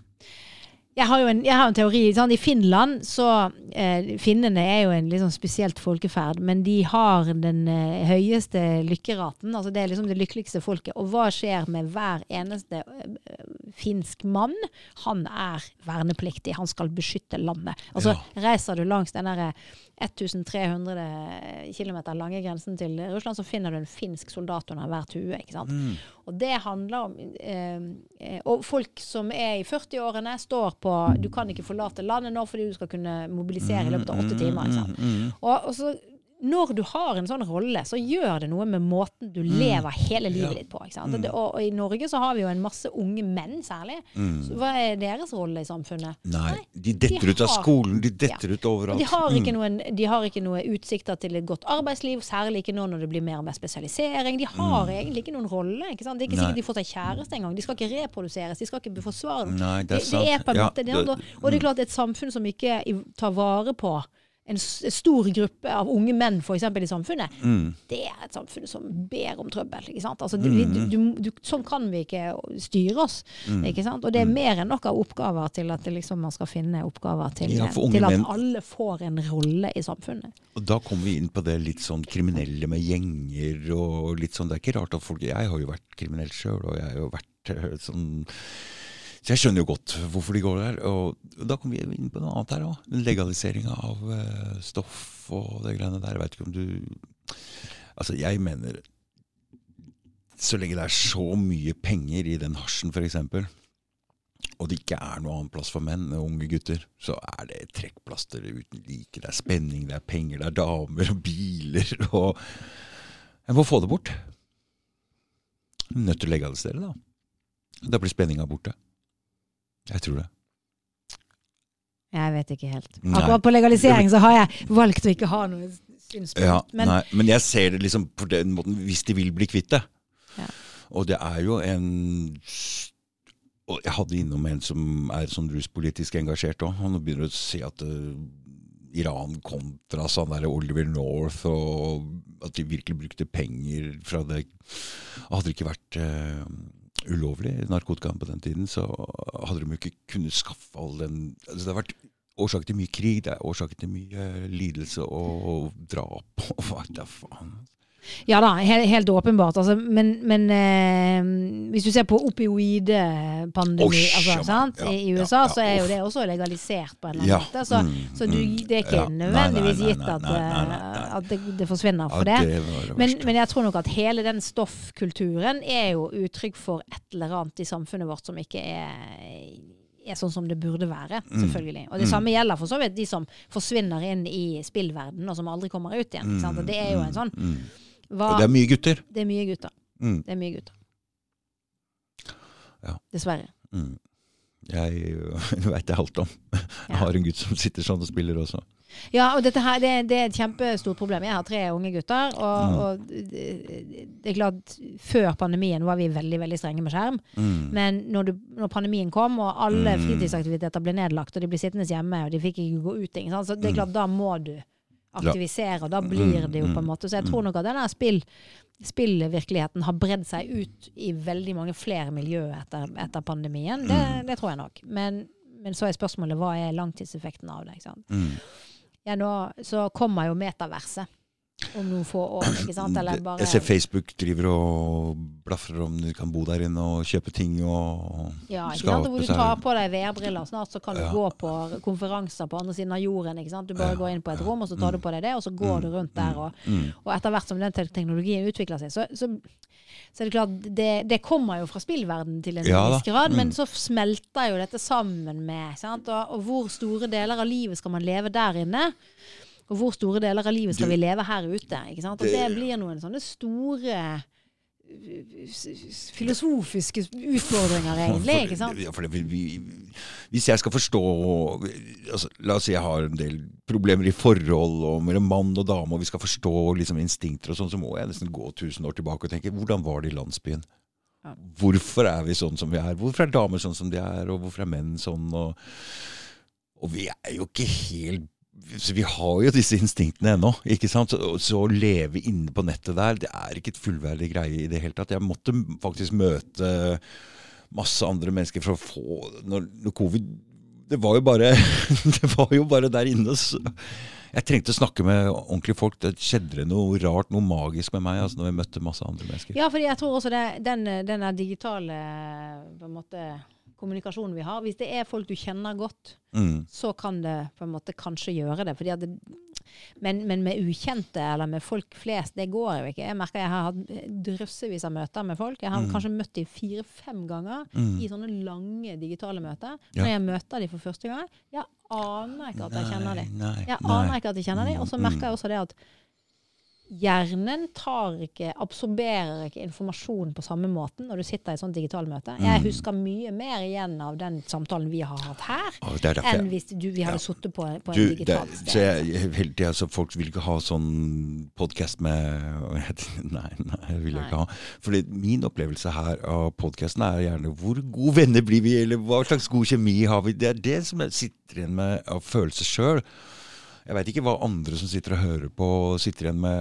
Jeg har jo en, jeg har en teori. Sånn, I Finland så eh, Finnene er jo en sånn spesielt folkeferd, men de har den eh, høyeste lykkeraten. Altså det er liksom det lykkeligste folket. Og hva skjer med hver eneste eh, finsk mann? Han er vernepliktig. Han skal beskytte landet. Altså Reiser du langs den derre 1300 km lange grensen til Russland, så finner du en finsk soldat under hver tue. ikke sant? Mm. Og det handler om eh, eh, Og folk som er i 40-årene, står på Du kan ikke forlate landet nå fordi du skal kunne mobilisere i løpet av åtte timer. ikke sant? Mm, Og, og så når du har en sånn rolle, så gjør det noe med måten du lever hele livet Mm. Ja. ditt på. ikke sant? Og, og, i Norge så har vi jo en masse unge menn særlig. Så hva er deres rolle i samfunnet? mm. Nei, de detter ut av har- skolen, de detter ut overalt. de har, ikke Mm. noen, de har ikke noen, utsikter til et godt arbeidsliv, særlig ikke nå når det blir mer og mer spesialisering. De har egentlig ikke noen rolle. ikke sant? Det er ikke Mm. Nei. sikkert de får seg kjæreste engang. De skal ikke reproduseres, de skal ikke forsvare dem. Nei, det er Det, det er Ja, det, og, og det er klart et samfunn som ikke tar vare på en stor gruppe av unge menn for eksempel, i samfunnet, Mm. det er et samfunn som ber om trøbbel. ikke sant? Altså, du, du, du, du, sånn kan vi ikke styre oss. Mm. ikke sant? Og det er mer enn nok av oppgaver til at liksom, man skal finne oppgaver til, Ja, til at menn- alle får en rolle i samfunnet. Og da kommer vi inn på det litt sånn kriminelle med gjenger og litt sånn. Det er ikke rart at folk Jeg har jo vært kriminell sjøl, og jeg har jo vært eh, sånn Så jeg skjønner jo godt hvorfor de går der. Og da kommer vi inn på noe annet her òg. Legaliseringa av eh, stoff og det greiene der. Jeg veit ikke om du Altså, jeg mener Så lenge det er så mye penger i den hasjen, f.eks., og det ikke er noe annen plass for menn og unge gutter, så er det trekkplaster uten like. Det er spenning, det er penger, det er damer og biler og Jeg må få det bort. Nødt til å legalisere da. Da blir spenninga borte. Jeg tror det. Jeg vet ikke helt. Akkurat på legalisering så har jeg valgt å ikke ha noe synspunkt. Ja, men nei, men jeg ser det liksom på den måten hvis de vil bli kvitt det. Ja. Og det er jo en og Jeg hadde innom en som er sånn ruspolitisk engasjert òg. Han begynner å si at uh, Iran kontra sånn der Oliver North, og at de virkelig brukte penger fra det Hadde det ikke vært eh, ulovlig narkotika på den tiden, så hadde de ikke kunnet skaffe all den altså Det har vært årsak til mye krig, det er årsak til mye lidelse og drap og hva da faen. Ja da, helt, helt åpenbart. Altså, men, men eh, hvis du ser på opioidepandemi Osj, altså, ja, i USA, ja, så er jo det også legalisert på en eller annen Ja, måte. Så, mm, så du, mm, det er ikke ja. Nødvendigvis gitt at, at det, det forsvinner for Ja, det. det det Men, men jeg tror nok at hele den stoffkulturen er jo uttrykk for et eller annet i samfunnet vårt som ikke er, er sånn som det burde være, Mm. selvfølgelig. Og det samme gjelder for så vidt de som forsvinner inn i spillverdenen og som aldri kommer ut igjen. Og det er jo en sånn mm. Hva, Og det er mye gutter. Det er mye gutter. Mm. Det er mye gutter. Ja. Dessverre. Mm. Jeg veit jeg alt om. Jeg har en gutt som sitter sånn og spiller også. Ja, og dette her, det, det er et kjempestort problem. Jeg har tre unge gutter, og, Mm. og det, det er klart Før pandemien var vi veldig veldig strenge med skjerm. Mm. Men når, du, når pandemien kom, og alle Mm. fritidsaktiviteter ble nedlagt, og de ble sittende hjemme, og de fikk ikke gå ut, ikke sant? så det er Mm. klart, da må du aktivisere, og da blir det jo på en måte Så jeg tror nok at denne spill, spillvirkeligheten har bredd seg ut i veldig mange flere miljø etter, etter pandemien. Det, Mm. det tror jeg nok. Men, men så er spørsmålet hva er langtidseffekten av det? ikke sant? Mm. Ja, nå så kommer jo metaverset om noen få år, ikke sant? Bare Jeg ser Facebook driver og blafrer om du kan bo der inne og kjøpe ting og Ja, ikke sant? Hvor du tar på deg VR-briller. Snart så kan du Ja. gå på konferanser på andre siden av jorden. ikke sant? Du bare Ja, går inn på et rom, og så tar du på deg det, og så går du rundt der. Og, Mm. og etter hvert som den teknologien utvikler seg, så, så, så er det klart det, det kommer jo fra spillverden til en Ja viss grad, men Mm. så smelter jo dette sammen med sant? Og, og hvor store deler av livet skal man leve der inne? Og hvor store deler av livet skal Du- vi leve her ute? ikke sant? Det, Det- blir noen sånne store s- filosofiske utfordringer, egentlig. ikke sant? Ja, for det, vi, vi, hvis jeg skal forstå altså, La oss si jeg har en del problemer i forhold og mellom mann og dame, og vi skal forstå liksom, instinkter og sånn, så må jeg nesten gå tusen år tilbake og tenke hvordan var det i landsbyen? Ja. Hvorfor er vi sånn som vi er? Hvorfor er damer sånn som de er, og hvorfor er menn sånn? Og, og vi er jo ikke helt så Vi har jo disse instinktene ennå. ikke sant? Så, så å leve inne på nettet der, det er ikke et fullverdig greie i det hele tatt. Jeg måtte faktisk møte masse andre mennesker for å få Når, når covid Det var bare Det var jo bare der inne. Så jeg trengte å snakke med ordentlige folk. Det skjedde noe rart, noe magisk med meg altså, når jeg møtte masse andre mennesker. Ja, fordi jeg tror også det, den, den digitale på en måte, kommunikasjonen vi har Hvis det er folk du kjenner godt, Mm. så kan det på en måte kanskje gjøre det. Det men, men med ukjente eller med folk flest, det går jo ikke. Jeg merker jeg har hatt drøssevis av møter med folk. Jeg har Mm. kanskje møtt dem fire-fem ganger Mm. i sånne lange digitale møter. Ja. Når jeg møter dem for første gang, jeg aner ikke at jeg kjenner dem. Jeg aner ikke at jeg kjenner dem. Og så Mm, merker jeg også det at hjernen tar ikke, absorberer ikke informasjon på samme måten når du sitter i et sånt digitalmøte. møte. Jeg Mm. husker mye mer igjen av den samtalen vi har hatt her, oh, enn hvis du, vi hadde Ja. sittet på, på Du, en digital digitalt så sted. jeg, hele tida, så folk vil ikke ha sånn podkast med Nei, nei, det vil jeg Nei. ikke ha. Fordi min opplevelse her av podkasten er gjerne hvor gode venner blir vi, eller hva slags god kjemi har vi? Det er det som jeg sitter igjen med av følelser sjøl. Jeg veit ikke hva andre som sitter og hører på, sitter igjen med,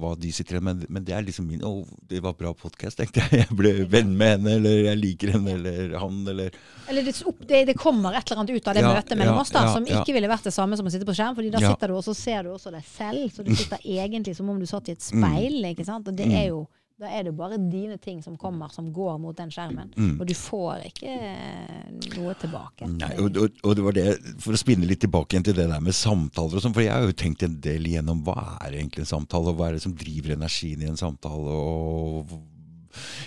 hva de sitter igjen med, men det er liksom min Å, det var bra podkast, tenkte jeg. Jeg ble venn med henne, eller jeg liker henne, eller han, eller Eller det, det, det kommer et eller annet ut av det Ja, møtet mellom ja, oss da, ja, som ikke ville vært det samme som å sitte på skjerm. fordi da sitter du og så ser du også deg selv. Så du sitter egentlig som om du satt i et speil. ikke sant? Og det Mm. er jo da er det bare dine ting som kommer, som går mot den skjermen. Mm. Og du får ikke eh, noe tilbake. Nei, og, og, og det var det, For å spinne litt tilbake igjen til det der med samtaler og sånn, for jeg har jo tenkt en del igjennom hva er egentlig en samtale, og hva er det som driver energien i en samtale. og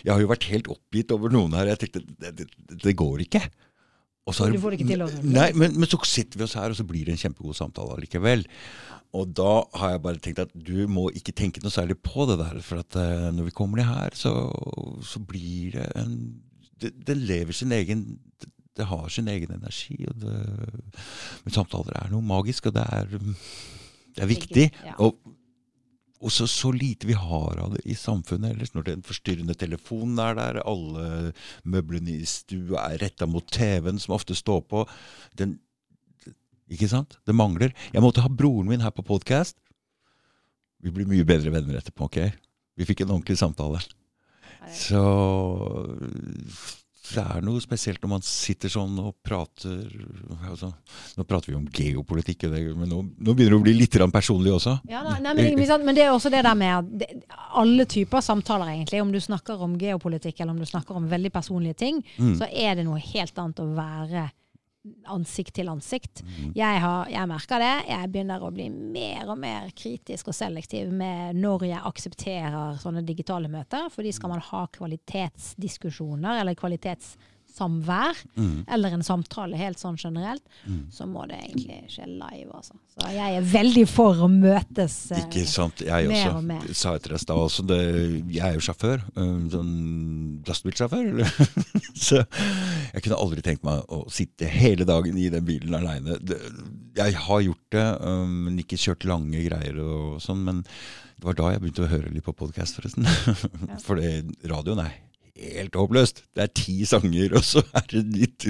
Jeg har jo vært helt oppgitt over noen her. Jeg tenkte det, det, det går ikke. Og så Du får det ikke til å. Nei, men, men så sitter vi oss her, og så blir det en kjempegod samtale allikevel. Og da har jeg bare tenkt at du må ikke tenke noe særlig på det der. For at uh, når vi kommer ned her, så, så blir det en det, det lever sin egen det, det har sin egen energi. Og det, men samtaler er noe magisk, og det er, det er viktig. Ja. Og, og så, så lite vi har av det i samfunnet ellers. Når den forstyrrende telefonen er der, alle møblene i stua er retta mot TV-en, som ofte står på. Den, ikke sant? Det mangler. Jeg måtte ha broren min her på podkast. Vi blir mye bedre venner etterpå. ok? Vi fikk en ordentlig samtale. Så det er noe spesielt når man sitter sånn og prater altså, Nå prater vi om geopolitikk, men nå, nå begynner det å bli litt personlig også. Ja, nei, men, men, det er også det der med at alle typer samtaler, egentlig, om du snakker om geopolitikk eller om du snakker om veldig personlige ting, mm. så er det noe helt annet å være ansikt til ansikt. Mm. Jeg, har, jeg merker det. Jeg begynner å bli mer og mer kritisk og selektiv med når jeg aksepterer sånne digitale møter. Fordi skal man ha kvalitetsdiskusjoner eller kvalitets samvær, mm. eller en samtale helt sånn generelt, mm. så må det egentlig skje live, altså. Så jeg er veldig for å møtes eh, Ikke sant. Jeg mer også, og mer. sa etter deg stad også, det, jeg er jo sjåfør. Sånn lastebilsjåfør. så jeg kunne aldri tenkt meg å sitte hele dagen i den bilen aleine. Jeg har gjort det, men ikke kjørt lange greier og sånn. Men det var da jeg begynte å høre litt på podkast, forresten. For radioen er helt håpløst. Det er ti sanger, og så er det nytt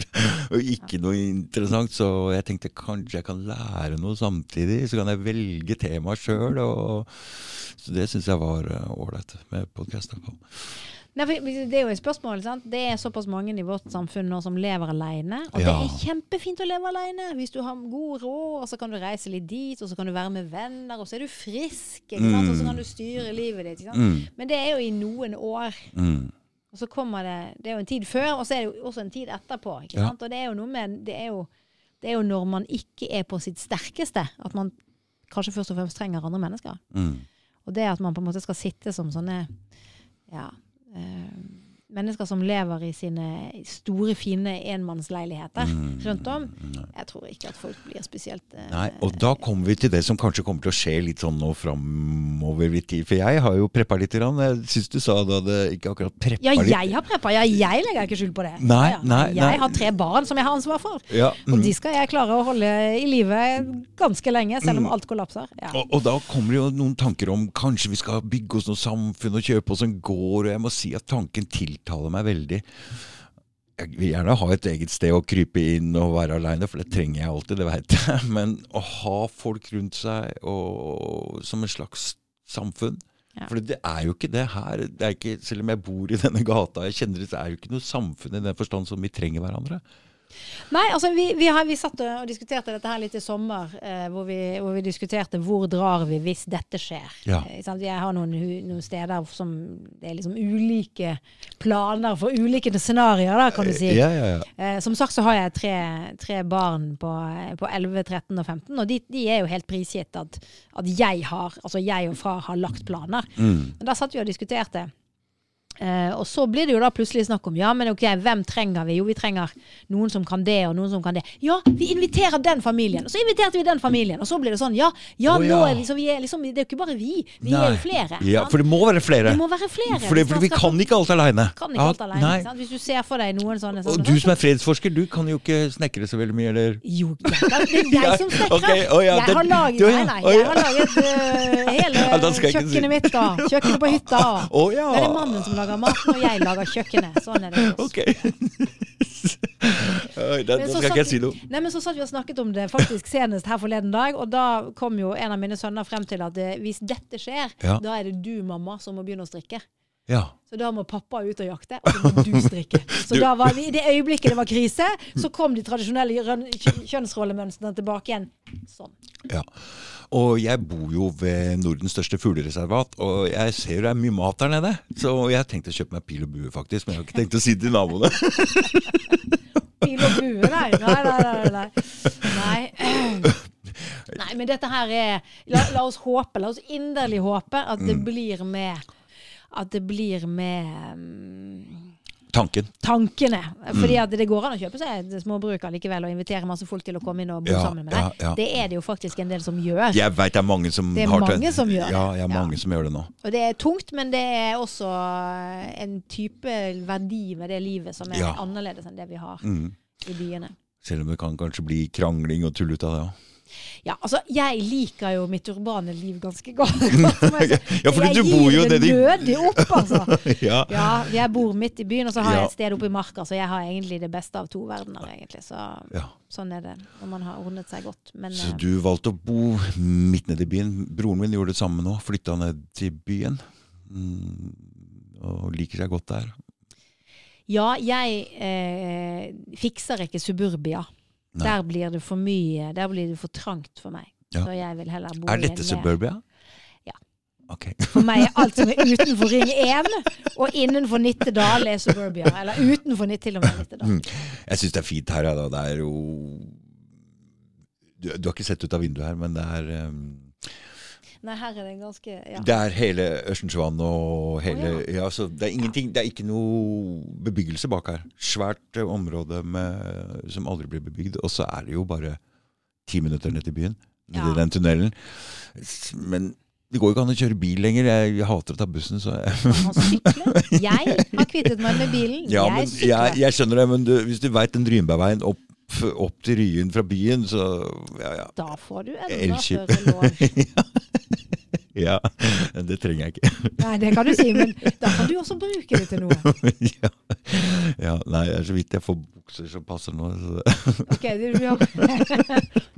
og ikke noe interessant. Så jeg tenkte kanskje jeg kan lære noe samtidig, så kan jeg velge temaet sjøl. Så det syns jeg var eh, ålreit med podkast. Det er jo et spørsmål. Sant? Det er såpass mange i vårt samfunn nå som lever alene. Og ja. det er kjempefint å leve alene. Hvis du har god råd, så kan du reise litt dit, og så kan du være med venner, og så er du frisk. Mm. Og så kan du styre livet ditt. Mm. Men det er jo i noen år. Mm. Og så kommer det Det er jo en tid før, og så er det jo også en tid etterpå. ikke sant? Og det er jo noe med det er jo, det er jo når man ikke er på sitt sterkeste, at man kanskje først og fremst trenger andre mennesker. Mm. Og det at man på en måte skal sitte som sånne ja, øh, mennesker som lever i sine store, fine enmannsleiligheter mm. rundt om. Jeg tror ikke at folk blir spesielt eh, Nei, Og da kommer vi til det som kanskje kommer til å skje litt sånn nå framover i tid. For jeg har jo preppa litt. Grann. Jeg syns du sa du hadde ikke akkurat preppa litt. Ja, jeg har preppa. Ja, jeg legger ikke skjul på det. Nei, ja, nei, jeg nei. har tre barn som jeg har ansvar for. Ja, mm. Og de skal jeg klare å holde i live ganske lenge, selv om mm. alt kollapser. Ja. Og, og, da kommer det jo noen tanker om kanskje vi skal bygge oss noe samfunn og kjøpe oss en gård. Og jeg må si at tanken til tiltaler meg veldig. Jeg vil gjerne ha et eget sted å krype inn og være aleine, for det trenger jeg alltid, det veit jeg. Men å ha folk rundt seg og, som en slags samfunn ja. For det er jo ikke det her. Det ikke, selv om jeg bor i denne gata, jeg kjenner det, så er jo ikke noe samfunn i den forstand som vi trenger hverandre. Nei, altså vi, vi, har, vi, satt og diskuterte dette her litt i sommer, eh, hvor, vi, hvor, vi, diskuterte hvor drar vi hvis dette skjer. Ja. Eh, jeg har noen, noen, steder som det er liksom ulike planer for ulike scenarioer, da, kan du si. Ja, ja, ja. som sagt så har jeg tre, tre barn på, på, 11, 13 og 15, og de, de er jo helt prisgitt at, at, jeg har, altså jeg og far har lagt planer. Mm. Men da satt vi og diskuterte. Uh, og så blir det jo da plutselig snakk om ja, men ok, hvem trenger vi? Jo, vi trenger noen som kan det, og noen som kan det. Ja, vi inviterer den familien! Og så inviterte vi den familien, og så blir det sånn. Ja, ja, oh, ja. nå er vi, så vi er liksom, det er jo ikke bare vi, vi nei. er jo flere. Ja, For det må være flere. Det må være flere. For, det, for vi kan ikke alt aleine. Kan ikke alt alene, Hvis du ser for deg noen sånne, sånne Og du som er fredsforsker, du kan jo ikke snekre så veldig mye, eller? Jo, det er jeg som snekrer. Okay. Oh, jeg har laget, nei, nei, jeg har laget uh, hele kjøkkenet mitt, da. Kjøkkenet på hytta. Oh, ja. Det er mannen som lager maten, og jeg lager kjøkkenet. Sånn er det. Ok. da, da skal ikke jeg si noe. Nei, men Så satt vi og snakket om det faktisk senest her forleden dag, og da kom jo en av mine sønner frem til at det, eh, hvis dette skjer, ja. da er det du, mamma, som må begynne å strikke. Ja. Så da må pappa ut og jakte, og så må du strikke. Så du. da var vi, i det øyeblikket det var krise, så kom de tradisjonelle kjønnsrollemønstrene tilbake igjen. Sånn. Ja. Og jeg bor jo ved Nordens største fuglereservat, og jeg ser det er mye mat der nede. Så jeg har tenkt å kjøpe meg pil og bue, faktisk, men jeg har ikke tenkt å si det til naboene. pil og bue, nei. Nei, nei, nei. nei. Nei, men dette her er la, la, oss håpe, la oss inderlig håpe at det mm. blir med at det blir med um, Tanken. Tankene. Fordi mm. at det går an å kjøpe seg småbruk allikevel og invitere masse folk til å komme inn og bo ja, sammen med deg. Ja, ja. Det er det jo faktisk en del som gjør. Jeg veit det er mange som det er har mange som gjør Ja, jeg er mange som gjør det nå. Og det er tungt, men det er også en type verdi ved det livet som er annerledes enn det vi har mm. i byene. Selv om det kan kanskje bli krangling og tull ut av det òg. Ja, altså, jeg liker jo mitt urbane liv ganske godt. ja, for du bor jo det de Jeg nødig opp, altså. ja. ja. Jeg bor midt i byen, og så har jeg et sted oppe i marka, så jeg har egentlig det beste av to verdener, egentlig. Så ja. sånn er det når man har ordnet seg godt. Men, så eh, du valgte å bo midt nede i byen. Broren min gjorde det samme nå. Flytta ned til byen. Mm, og liker seg godt der. Ja, jeg eh, fikser ikke suburbia. Nei. Der blir det for mye. Der blir det for trangt for meg. Ja. Så jeg vil heller bo Er i en dette suburbia? Ja. Ok. For meg er alt som er utenfor Ring 1 og innenfor Nittedal er suburbia. Eller utenfor til og med Nittedal. Mm. Jeg syns det er fint her. Da. Det er jo du, du har ikke sett ut av vinduet her, men det er um, Nei, her er det ganske ja. Det er hele Østensvann og hele oh, ja. så Det er ingenting, det er ikke noe bebyggelse bak her. Svært eh, område med, som aldri blir bebygd. Og så er det jo bare ti minutter ned til byen. Nedi Ja. den tunnelen. Men det går jo ikke an å kjøre bil lenger. Jeg, jeg hater å ta bussen, så jeg, Man sykler. Jeg har kvittet meg med bilen. ja, jeg men, sykler. jeg, jeg skjønner det, men du, hvis du veit den Drynbergveien opp, opp til Ryen fra byen, så ja, ja. Da får du enda større lår. ja. Det trenger jeg ikke. Nei, det kan du si, men da kan du også bruke det til noe. ja. ja. Nei, det er så vidt jeg får bukser som passer nå. Så det. Du, gjør.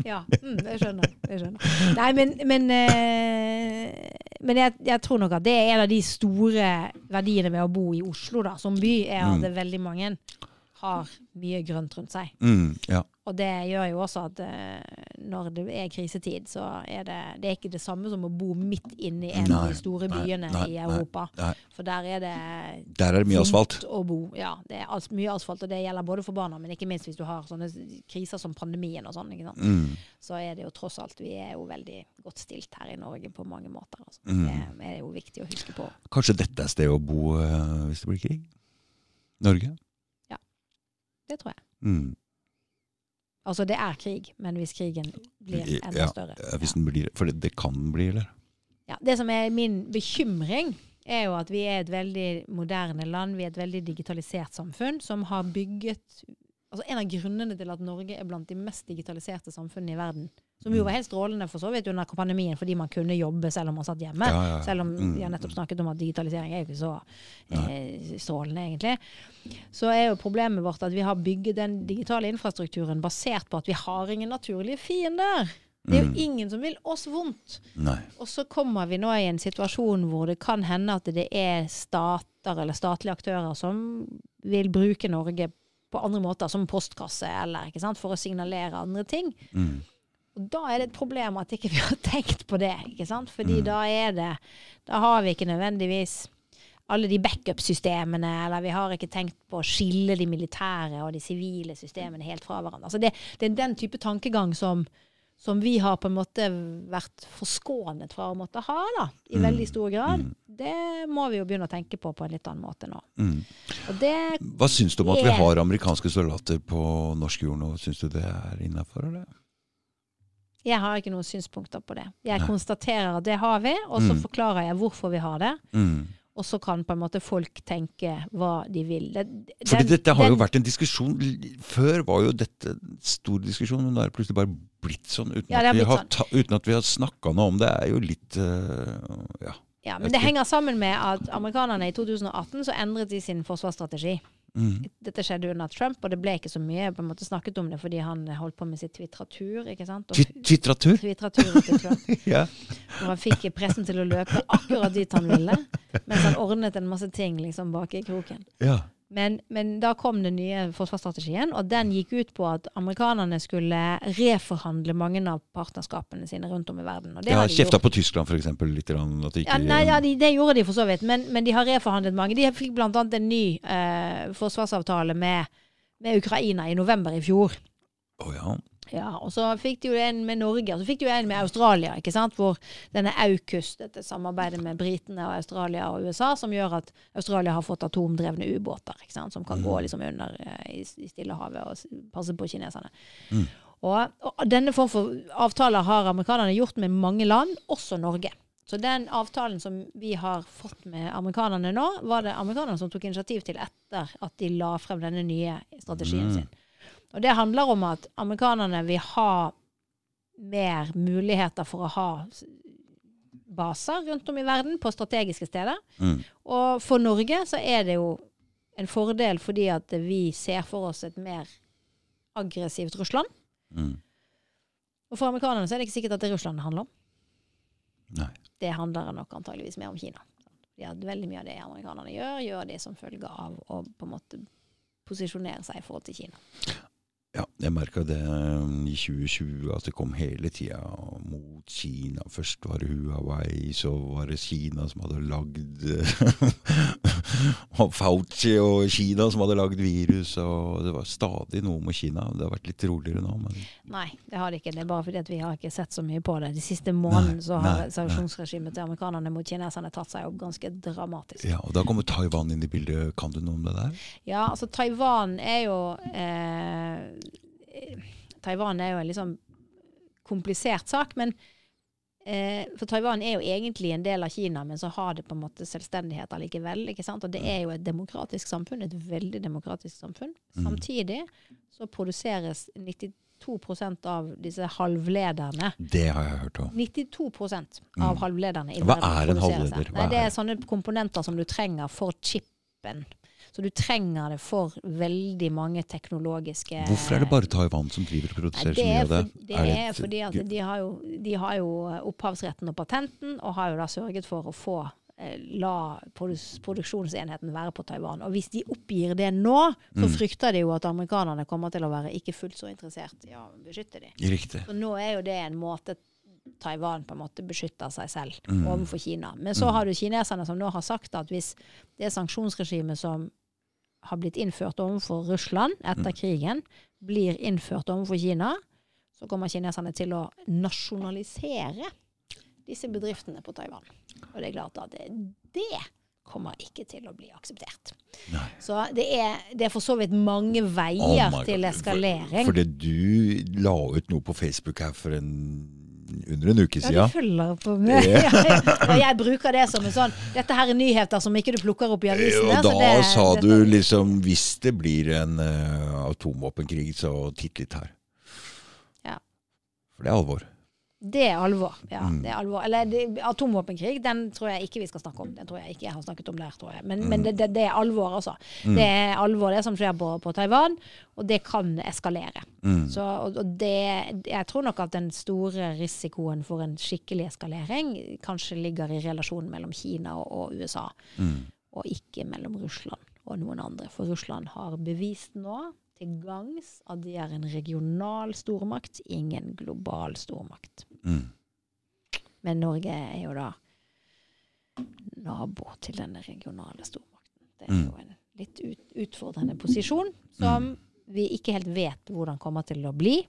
ja, mm, jeg skjønner. Jeg skjønner. Nei, men, men, øh, men jeg, jeg tror nok at det er en av de store verdiene med å bo i Oslo da, som by, er at det er veldig mange har mye grønt rundt seg. Mm, ja. Og det gjør jo også at uh, når det er krisetid, så er det, det er ikke det samme som å bo midt inne i en av de store nei, byene nei, i Europa. nei. For der er det Der er det mye asfalt. å bo. Ja, det er as mye asfalt, og det gjelder både for barna, men ikke minst hvis du har sånne kriser som pandemien og sånn. Mm. Så er det jo tross alt Vi er jo veldig godt stilt her i Norge på mange måter. Altså. Mm. Det er jo viktig å huske på. Kanskje dette er stedet å bo uh, hvis det blir krig? Norge? Det tror jeg. Mm. Altså, det er krig, men hvis krigen blir enda Ja, større. ja, hvis den blir, for det, det kan bli, eller? Ja, det som er min bekymring, er jo at vi er et veldig moderne land. Vi er et veldig digitalisert samfunn som har bygget Altså En av grunnene til at Norge er blant de mest digitaliserte samfunnene i verden, som jo var helt strålende for så vidt under pandemien fordi man kunne jobbe selv om man satt hjemme. Ja, ja. Selv om Mm. vi har nettopp snakket om at digitalisering er jo ikke så eh, strålende, egentlig. Så er jo problemet vårt at vi har bygget den digitale infrastrukturen basert på at vi har ingen naturlige fiender. Det er jo Mm. ingen som vil oss vondt. Nei. Og så kommer vi nå i en situasjon hvor det kan hende at det er stater eller statlige aktører som vil bruke Norge på andre måter, som postkasse eller ikke sant, for å signalere andre ting. Mm. Og da er det et problem at ikke vi har tenkt på det. ikke sant? Fordi Mm. da er det Da har vi ikke nødvendigvis alle de backup-systemene, eller vi har ikke tenkt på å skille de militære og de sivile systemene helt fra hverandre. Altså det, det er den type tankegang som, som vi har på en måte vært forskånet fra å måtte ha, da, i Mm. veldig stor grad. Mm. Det må vi jo begynne å tenke på på en litt annen måte nå. Mm. Og det Hva syns du om at vi har amerikanske soldater på norsk jord nå? Syns du det er innafor, eller? Jeg har ikke noen synspunkter på det. Jeg Nei. konstaterer at det har vi, og så Mm. forklarer jeg hvorfor vi har det. Mm. Og så kan på en måte folk tenke hva de vil. Det, Fordi dette har jo vært en diskusjon Før var jo dette stor diskusjon, men nå er det plutselig bare blitt sånn uten, Ja, blitt at, vi har sånn. ta, uten at vi har snakka noe om det. er jo litt uh, Ja. Ja, men det henger sammen med at amerikanerne i 2018 så endret de sin forsvarsstrategi. Mm. Dette skjedde under Trump, og det ble ikke så mye på en måte snakket om det fordi han holdt på med sitt twitratur. ikke sant? Twitratur? Twitraturen til Trump. Ja. Hvor han fikk pressen til å løpe akkurat dit han ville, mens han ordnet en masse ting liksom bak i kroken. ja. Men, men da kom den nye forsvarsstrategien, og den gikk ut på at amerikanerne skulle reforhandle mange av partnerskapene sine rundt om i verden. Og det ja, har de kjefta på Tyskland, f.eks. litt. At de ikke, Ja, nei, ja, de, det gjorde de for så vidt, men, men de har reforhandlet mange. De fikk bl.a. en ny eh, forsvarsavtale med, med Ukraina i november i fjor. Å ja. Ja, og så fikk de jo en med Norge, og så fikk de jo en med Australia, ikke sant? hvor denne AUKUS, dette samarbeidet med britene og Australia og USA, som gjør at Australia har fått atomdrevne ubåter, ikke sant? som kan gå liksom under eh, i, i Stillehavet og passe på kineserne. Mm. Og, og denne form for avtaler har amerikanerne gjort med mange land, også Norge. Så den avtalen som vi har fått med amerikanerne nå, var det amerikanerne som tok initiativ til etter at de la frem denne nye strategien Mm. sin. Og det handler om at amerikanerne vil ha mer muligheter for å ha baser rundt om i verden på strategiske steder. Mm. Og for Norge så er det jo en fordel fordi at vi ser for oss et mer aggressivt Russland. Mm. Og for amerikanerne så er det ikke sikkert at det er Russland det handler om. Nei. Det handler nok antageligvis mer om Kina. Ja, veldig mye av det amerikanerne gjør, gjør de som følge av å på en måte posisjonere seg i forhold til Kina. Ja, jeg merka det um, i 2020 at det kom hele tida mot Kina. Først var det Huawei, så var det Kina som hadde lagd Og Fauci og Kina som hadde lagd virus. Og det var stadig noe med Kina. Det har vært litt roligere nå. Men Nei, det har det ikke. Det er bare fordi at vi har ikke sett så mye på det. De siste månedene så har sanksjonsregimet til amerikanerne mot kineserne tatt seg opp ganske dramatisk. ja, og da kommer Taiwan inn i bildet. Kan du noe om det der? Ja, altså Taiwan er jo eh, Taiwan er jo en litt sånn komplisert sak, men eh, For Taiwan er jo egentlig en del av Kina, men så har det på en måte selvstendighet allikevel. ikke sant? Og det er jo et demokratisk samfunn, et veldig demokratisk samfunn. Samtidig så produseres 92% av disse halvlederne Det har jeg hørt òg. 92% av halvlederne i Hva er en halvleder? Nei, det er sånne komponenter som du trenger for chipen. Så du trenger det for veldig mange teknologiske Hvorfor er det bare Taiwan som driver og produserer det så mye av det? for, det Er er det fordi at de har, jo, de har jo opphavsretten og patenten, og har jo da sørget for å få eh, la produksjonsenheten være på Taiwan. Og hvis de oppgir det nå, så Mm. frykter de jo at amerikanerne kommer til å være ikke fullt så interessert i å beskytte dem. Riktig. Så nå er jo det en måte Taiwan på en måte beskytter seg selv Mm. overfor Kina. Men så har du kineserne som nå har sagt at hvis det sanksjonsregimet som har blitt innført overfor Russland etter krigen, blir innført overfor Kina, så kommer kineserne til å nasjonalisere disse bedriftene på Taiwan. Og det er klart at det, det kommer ikke til å bli akseptert. Nei. Så det er, det er for så vidt mange Oh veier oh til eskalering. For, fordi du la ut noe på Facebook her for en, under en uke siden. Ja, de følger på meg. ja jeg bruker det som en sånn Dette her er nyheter som ikke du plukker opp i avisene. Og så da det- sa dette- du liksom Hvis det blir en uh, atomvåpenkrig, så titt litt her. Ja. For det er alvor. Det er alvor. Ja, Mm. det er alvor. Eller det, atomvåpenkrig, den tror jeg ikke vi skal snakke om. Den tror jeg ikke jeg har snakket om der, tror jeg. Men, men det, det, det er alvor, altså. Mm. Det er alvor, det som skjer på, på Taiwan. Og det kan eskalere. Mm. Så, og og det, jeg tror nok at den store risikoen for en skikkelig eskalering kanskje ligger i relasjonen mellom Kina og, og USA. Mm. og ikke mellom Russland og noen andre. For Russland har bevist nå til gangs at de er en regional stormakt, ingen global stormakt. Mm. Men Norge er jo da nabo til denne regionale stormakten. Det er Mm. jo en litt ut, utfordrende posisjon som vi ikke helt vet hvordan kommer til å bli.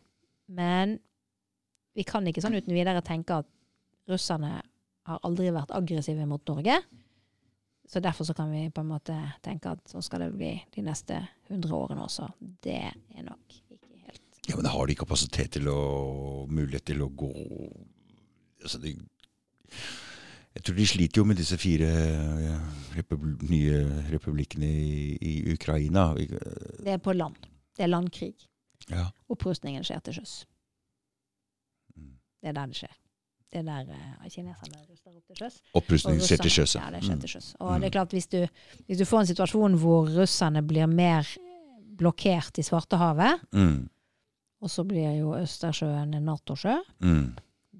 Men vi kan ikke sånn uten videre tenke at russerne har aldri vært aggressive mot Norge. Så derfor så kan vi på en måte tenke at sånn skal det bli de neste 100 årene også. Det er nok Ja, men har de kapasitet til å Mulighet til å gå altså de, Jeg tror de sliter jo med disse fire republi nye republikkene i, i Ukraina. Det er på land. Det er landkrig. Ja. Opprustningen skjer til sjøs. Mm. Det er der det skjer. Det er der uh, kineserne ruster opp til sjøs. Opprustning skjer til sjøs. Ja, det skjer Mm. til sjøs. Og Mm. det er klart, hvis du, hvis du får en situasjon hvor russerne blir mer blokkert i Svartehavet, Mm. Og så blir jo Østersjøen en Nato-sjø, Mm.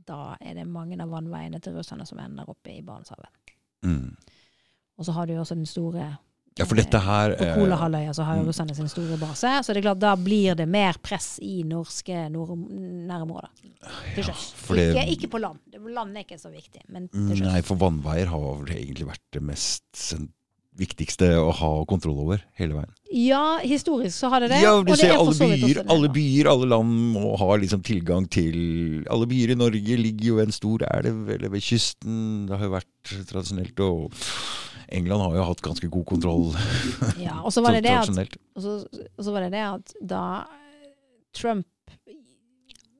da er det mange av vannveiene til russerne som ender oppe i Barentshavet. Mm. Og så har du jo også den store Ja, for dette her På eh, Kolahalvøya så har jo mm. russerne sin store base. Så det er klart, da blir det mer press i norske nærområder. Til sjøs. Ja, det- Ikke, ikke på land. Land er ikke så viktig, men til sjøs. Nei, for vannveier har vel egentlig vært det mest sen- viktigste å ha kontroll over hele veien. Ja, historisk så har det det. Ja, du ser er alle byer, alle byer, alle land må ha liksom tilgang til Alle byer i Norge ligger jo en stor elv eller ved kysten. Det har jo vært tradisjonelt. Og England har jo hatt ganske god kontroll Ja, og så var det det at. Og så, og så var det det at da Trump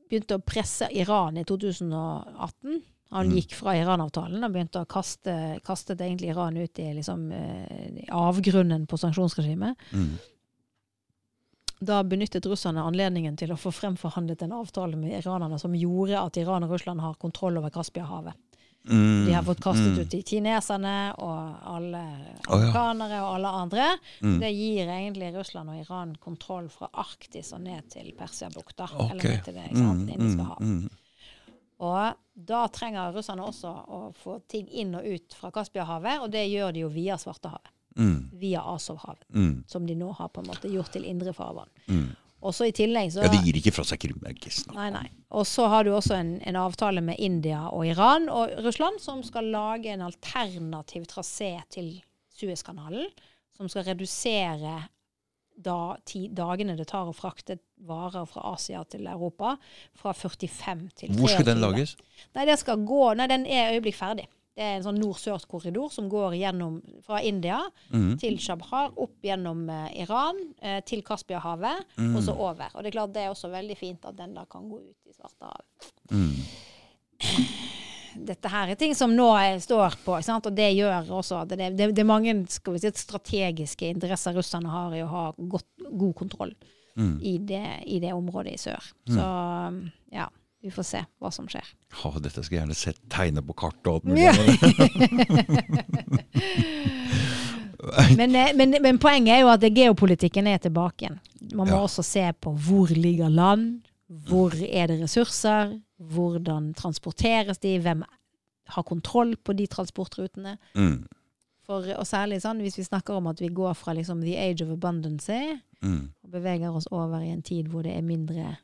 begynte å presse Iran i 2018 Han Mm. gikk fra Iran-avtalen og begynte å kaste kastet egentlig Iran ut i liksom, eh, i avgrunnen på sanksjonsregimet. Mm. Da benyttet russerne anledningen til å få fremforhandlet en avtale med iranerne som gjorde at Iran og Russland har kontroll over Kaspiahavet. Mm. De har fått kastet Mm. ut de kineserne og alle Å, ja. og alle andre. Mm. Det gir egentlig Russland og Iran kontroll fra Arktis og ned til Persiabukta. Okay. Eller ned til det ikke sant, Mm, Indiske hav. Og da trenger russerne også å få ting inn og ut fra Kaspiahavet, og det gjør de jo via Svartehavet. Mm. Via Azovhavet, Mm. som de nå har på en måte gjort til indre farvann. Mm. Og så i tillegg så Ja, de gir ikke fra seg Krim. snakk. Nei, nei. Og så har du også en, en avtale med India og Iran og Russland som skal lage en alternativ trasé til Suezkanalen, som skal redusere da, ti, dagene det tar å frakte varer fra Asia til Europa, fra 45 til 23. Hvor skal den lages? Nei, det skal gå, nei, den er øyeblikk ferdig. Det er en sånn nord-sør-korridor som går gjennom fra India Mm. til Shabhar, opp gjennom eh, Iran, eh, til Kaspiahavet, Mm. og så over. Og det er klart det er også veldig fint at den da kan gå ut i Svartehavet. Mm. Dette her er ting som nå står på, sant? og det gjør også at det, det, det er mange skal vi si, strategiske interesser russerne har i å ha godt, god kontroll Mm. i, det, i det området i sør. Så ja, vi får se hva som skjer. Å, dette skulle jeg gjerne sett tegne på kartet og alt mulig. Ja. Men, eh, men, men poenget er jo at geopolitikken er tilbake igjen. Man må Ja. også se på hvor ligger land, hvor er det ressurser, hvordan transporteres de, hvem har kontroll på de transportrutene. Mm. For, og særlig sånn hvis vi snakker om at vi går fra liksom the age of abundance Mm. og beveger oss over i en tid hvor det er mindre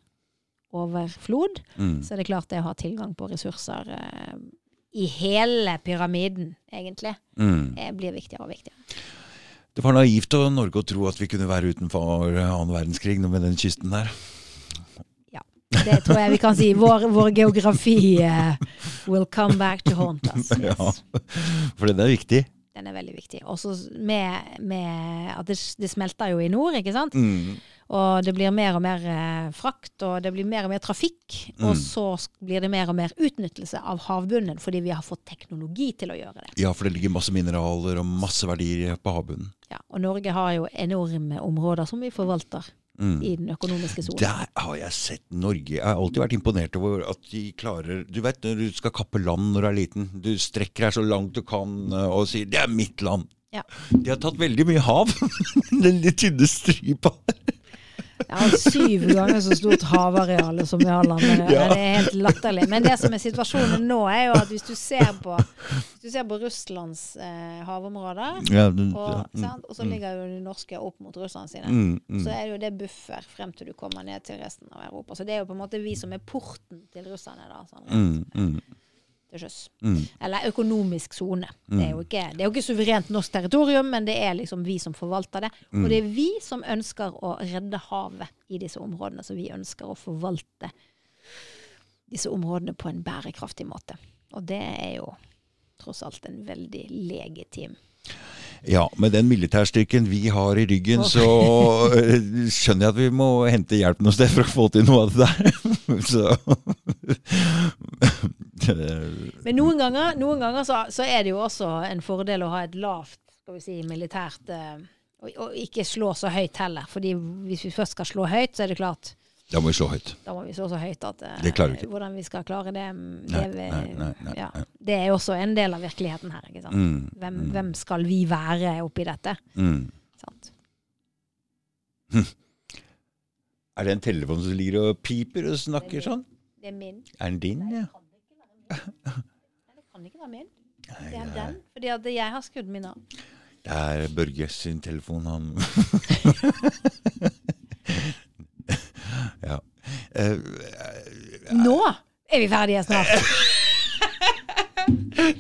overflod, Mm. så er det klart det å ha tilgang på ressurser eh, i hele pyramiden, egentlig, Mm. eh, blir viktigere og viktigere. Det var naivt av Norge å tro at vi kunne være utenfor annen verdenskrig med den kysten der. Det tror jeg vi kan si. Vår, vår geografi uh, will come back to haunt us. Yes. Ja, for den er viktig. Den er veldig viktig. Også med, med at det, det smelter jo i nord, ikke sant? Mm. Og det blir mer og mer eh, frakt, og det blir mer og mer trafikk. Mm. Og så blir det mer og mer utnyttelse av havbunnen, fordi vi har fått teknologi til å gjøre det. Ja, for det ligger masse mineraler og masse verdier på havbunnen. Ja, og Norge har jo enorme områder som vi forvalter Mm. i den økonomiske sonen. Der har jeg sett Norge. Jeg har alltid vært imponert over at de klarer Du vet når du skal kappe land når du er liten. Du strekker deg så langt du kan eh, og sier 'det er mitt land'. Ja. De har tatt veldig mye hav. Den lille tynne stripa. Jeg har syv ganger så stort havareal som vi har landet. Ja. Det er helt latterlig. Men det som er situasjonen nå, er jo at hvis du ser på, hvis du ser på Russlands eh, havområder, Ja, det, og, ja, mm, sant? og så ligger jo de norske opp mot Russland sine, mm, mm. så er det jo det buffer frem til du kommer ned til resten av Europa. Så det er jo på en måte vi som er porten til russerne da, sånn, Mm, mm, til sjøs. mm. Eller økonomisk sone. Det, jo ikke- det er jo ikke suverent norsk territorium, men det er liksom vi som forvalter det. Og det er vi som ønsker å redde havet i disse områdene. Så vi ønsker å forvalte disse områdene på en bærekraftig måte. Og det er jo tross alt en veldig legitim Ja, med den militærstyrken vi har i ryggen, så eh, skjønner jeg at vi må hente hjelp noe sted for å få til noe av det der. Så Men noen ganger, noen ganger så, så er det jo også en fordel å ha et lavt skal vi si, militært eh, og, og ikke slå så høyt heller. Fordi hvis vi først skal slå høyt, så er det klart Da må vi slå høyt. Da må vi slå så høyt at eh, Det klarer vi ikke. Hvordan vi skal klare det, mm, det, nei, nei, nei, ja, det er også en del av virkeligheten her. Ikke sant? Mm, Hvem, hvem skal vi være oppi dette? mm. Sant? Er det en telefon som ligger og piper og snakker sånn? Det er min. Er den din, ja? Nei, det kan ikke være min. Det er det er- den. Fordi at jeg har skrudd min av. Det er Børge sin telefon, han Ja. Eh, Nå er vi ferdige snart!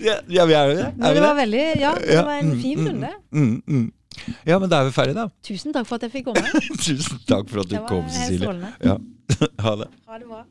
ja, ja, vi er jo det. Er vi det var det? veldig Ja, det var en mm, fin mm, runde. Mm, mm. Ja, men da er vi ferdige, da. Tusen takk for at jeg fikk komme. Tusen takk for at du Det var kom, helt Cecilie. strålende. Ja. Ha det. Ha det bra.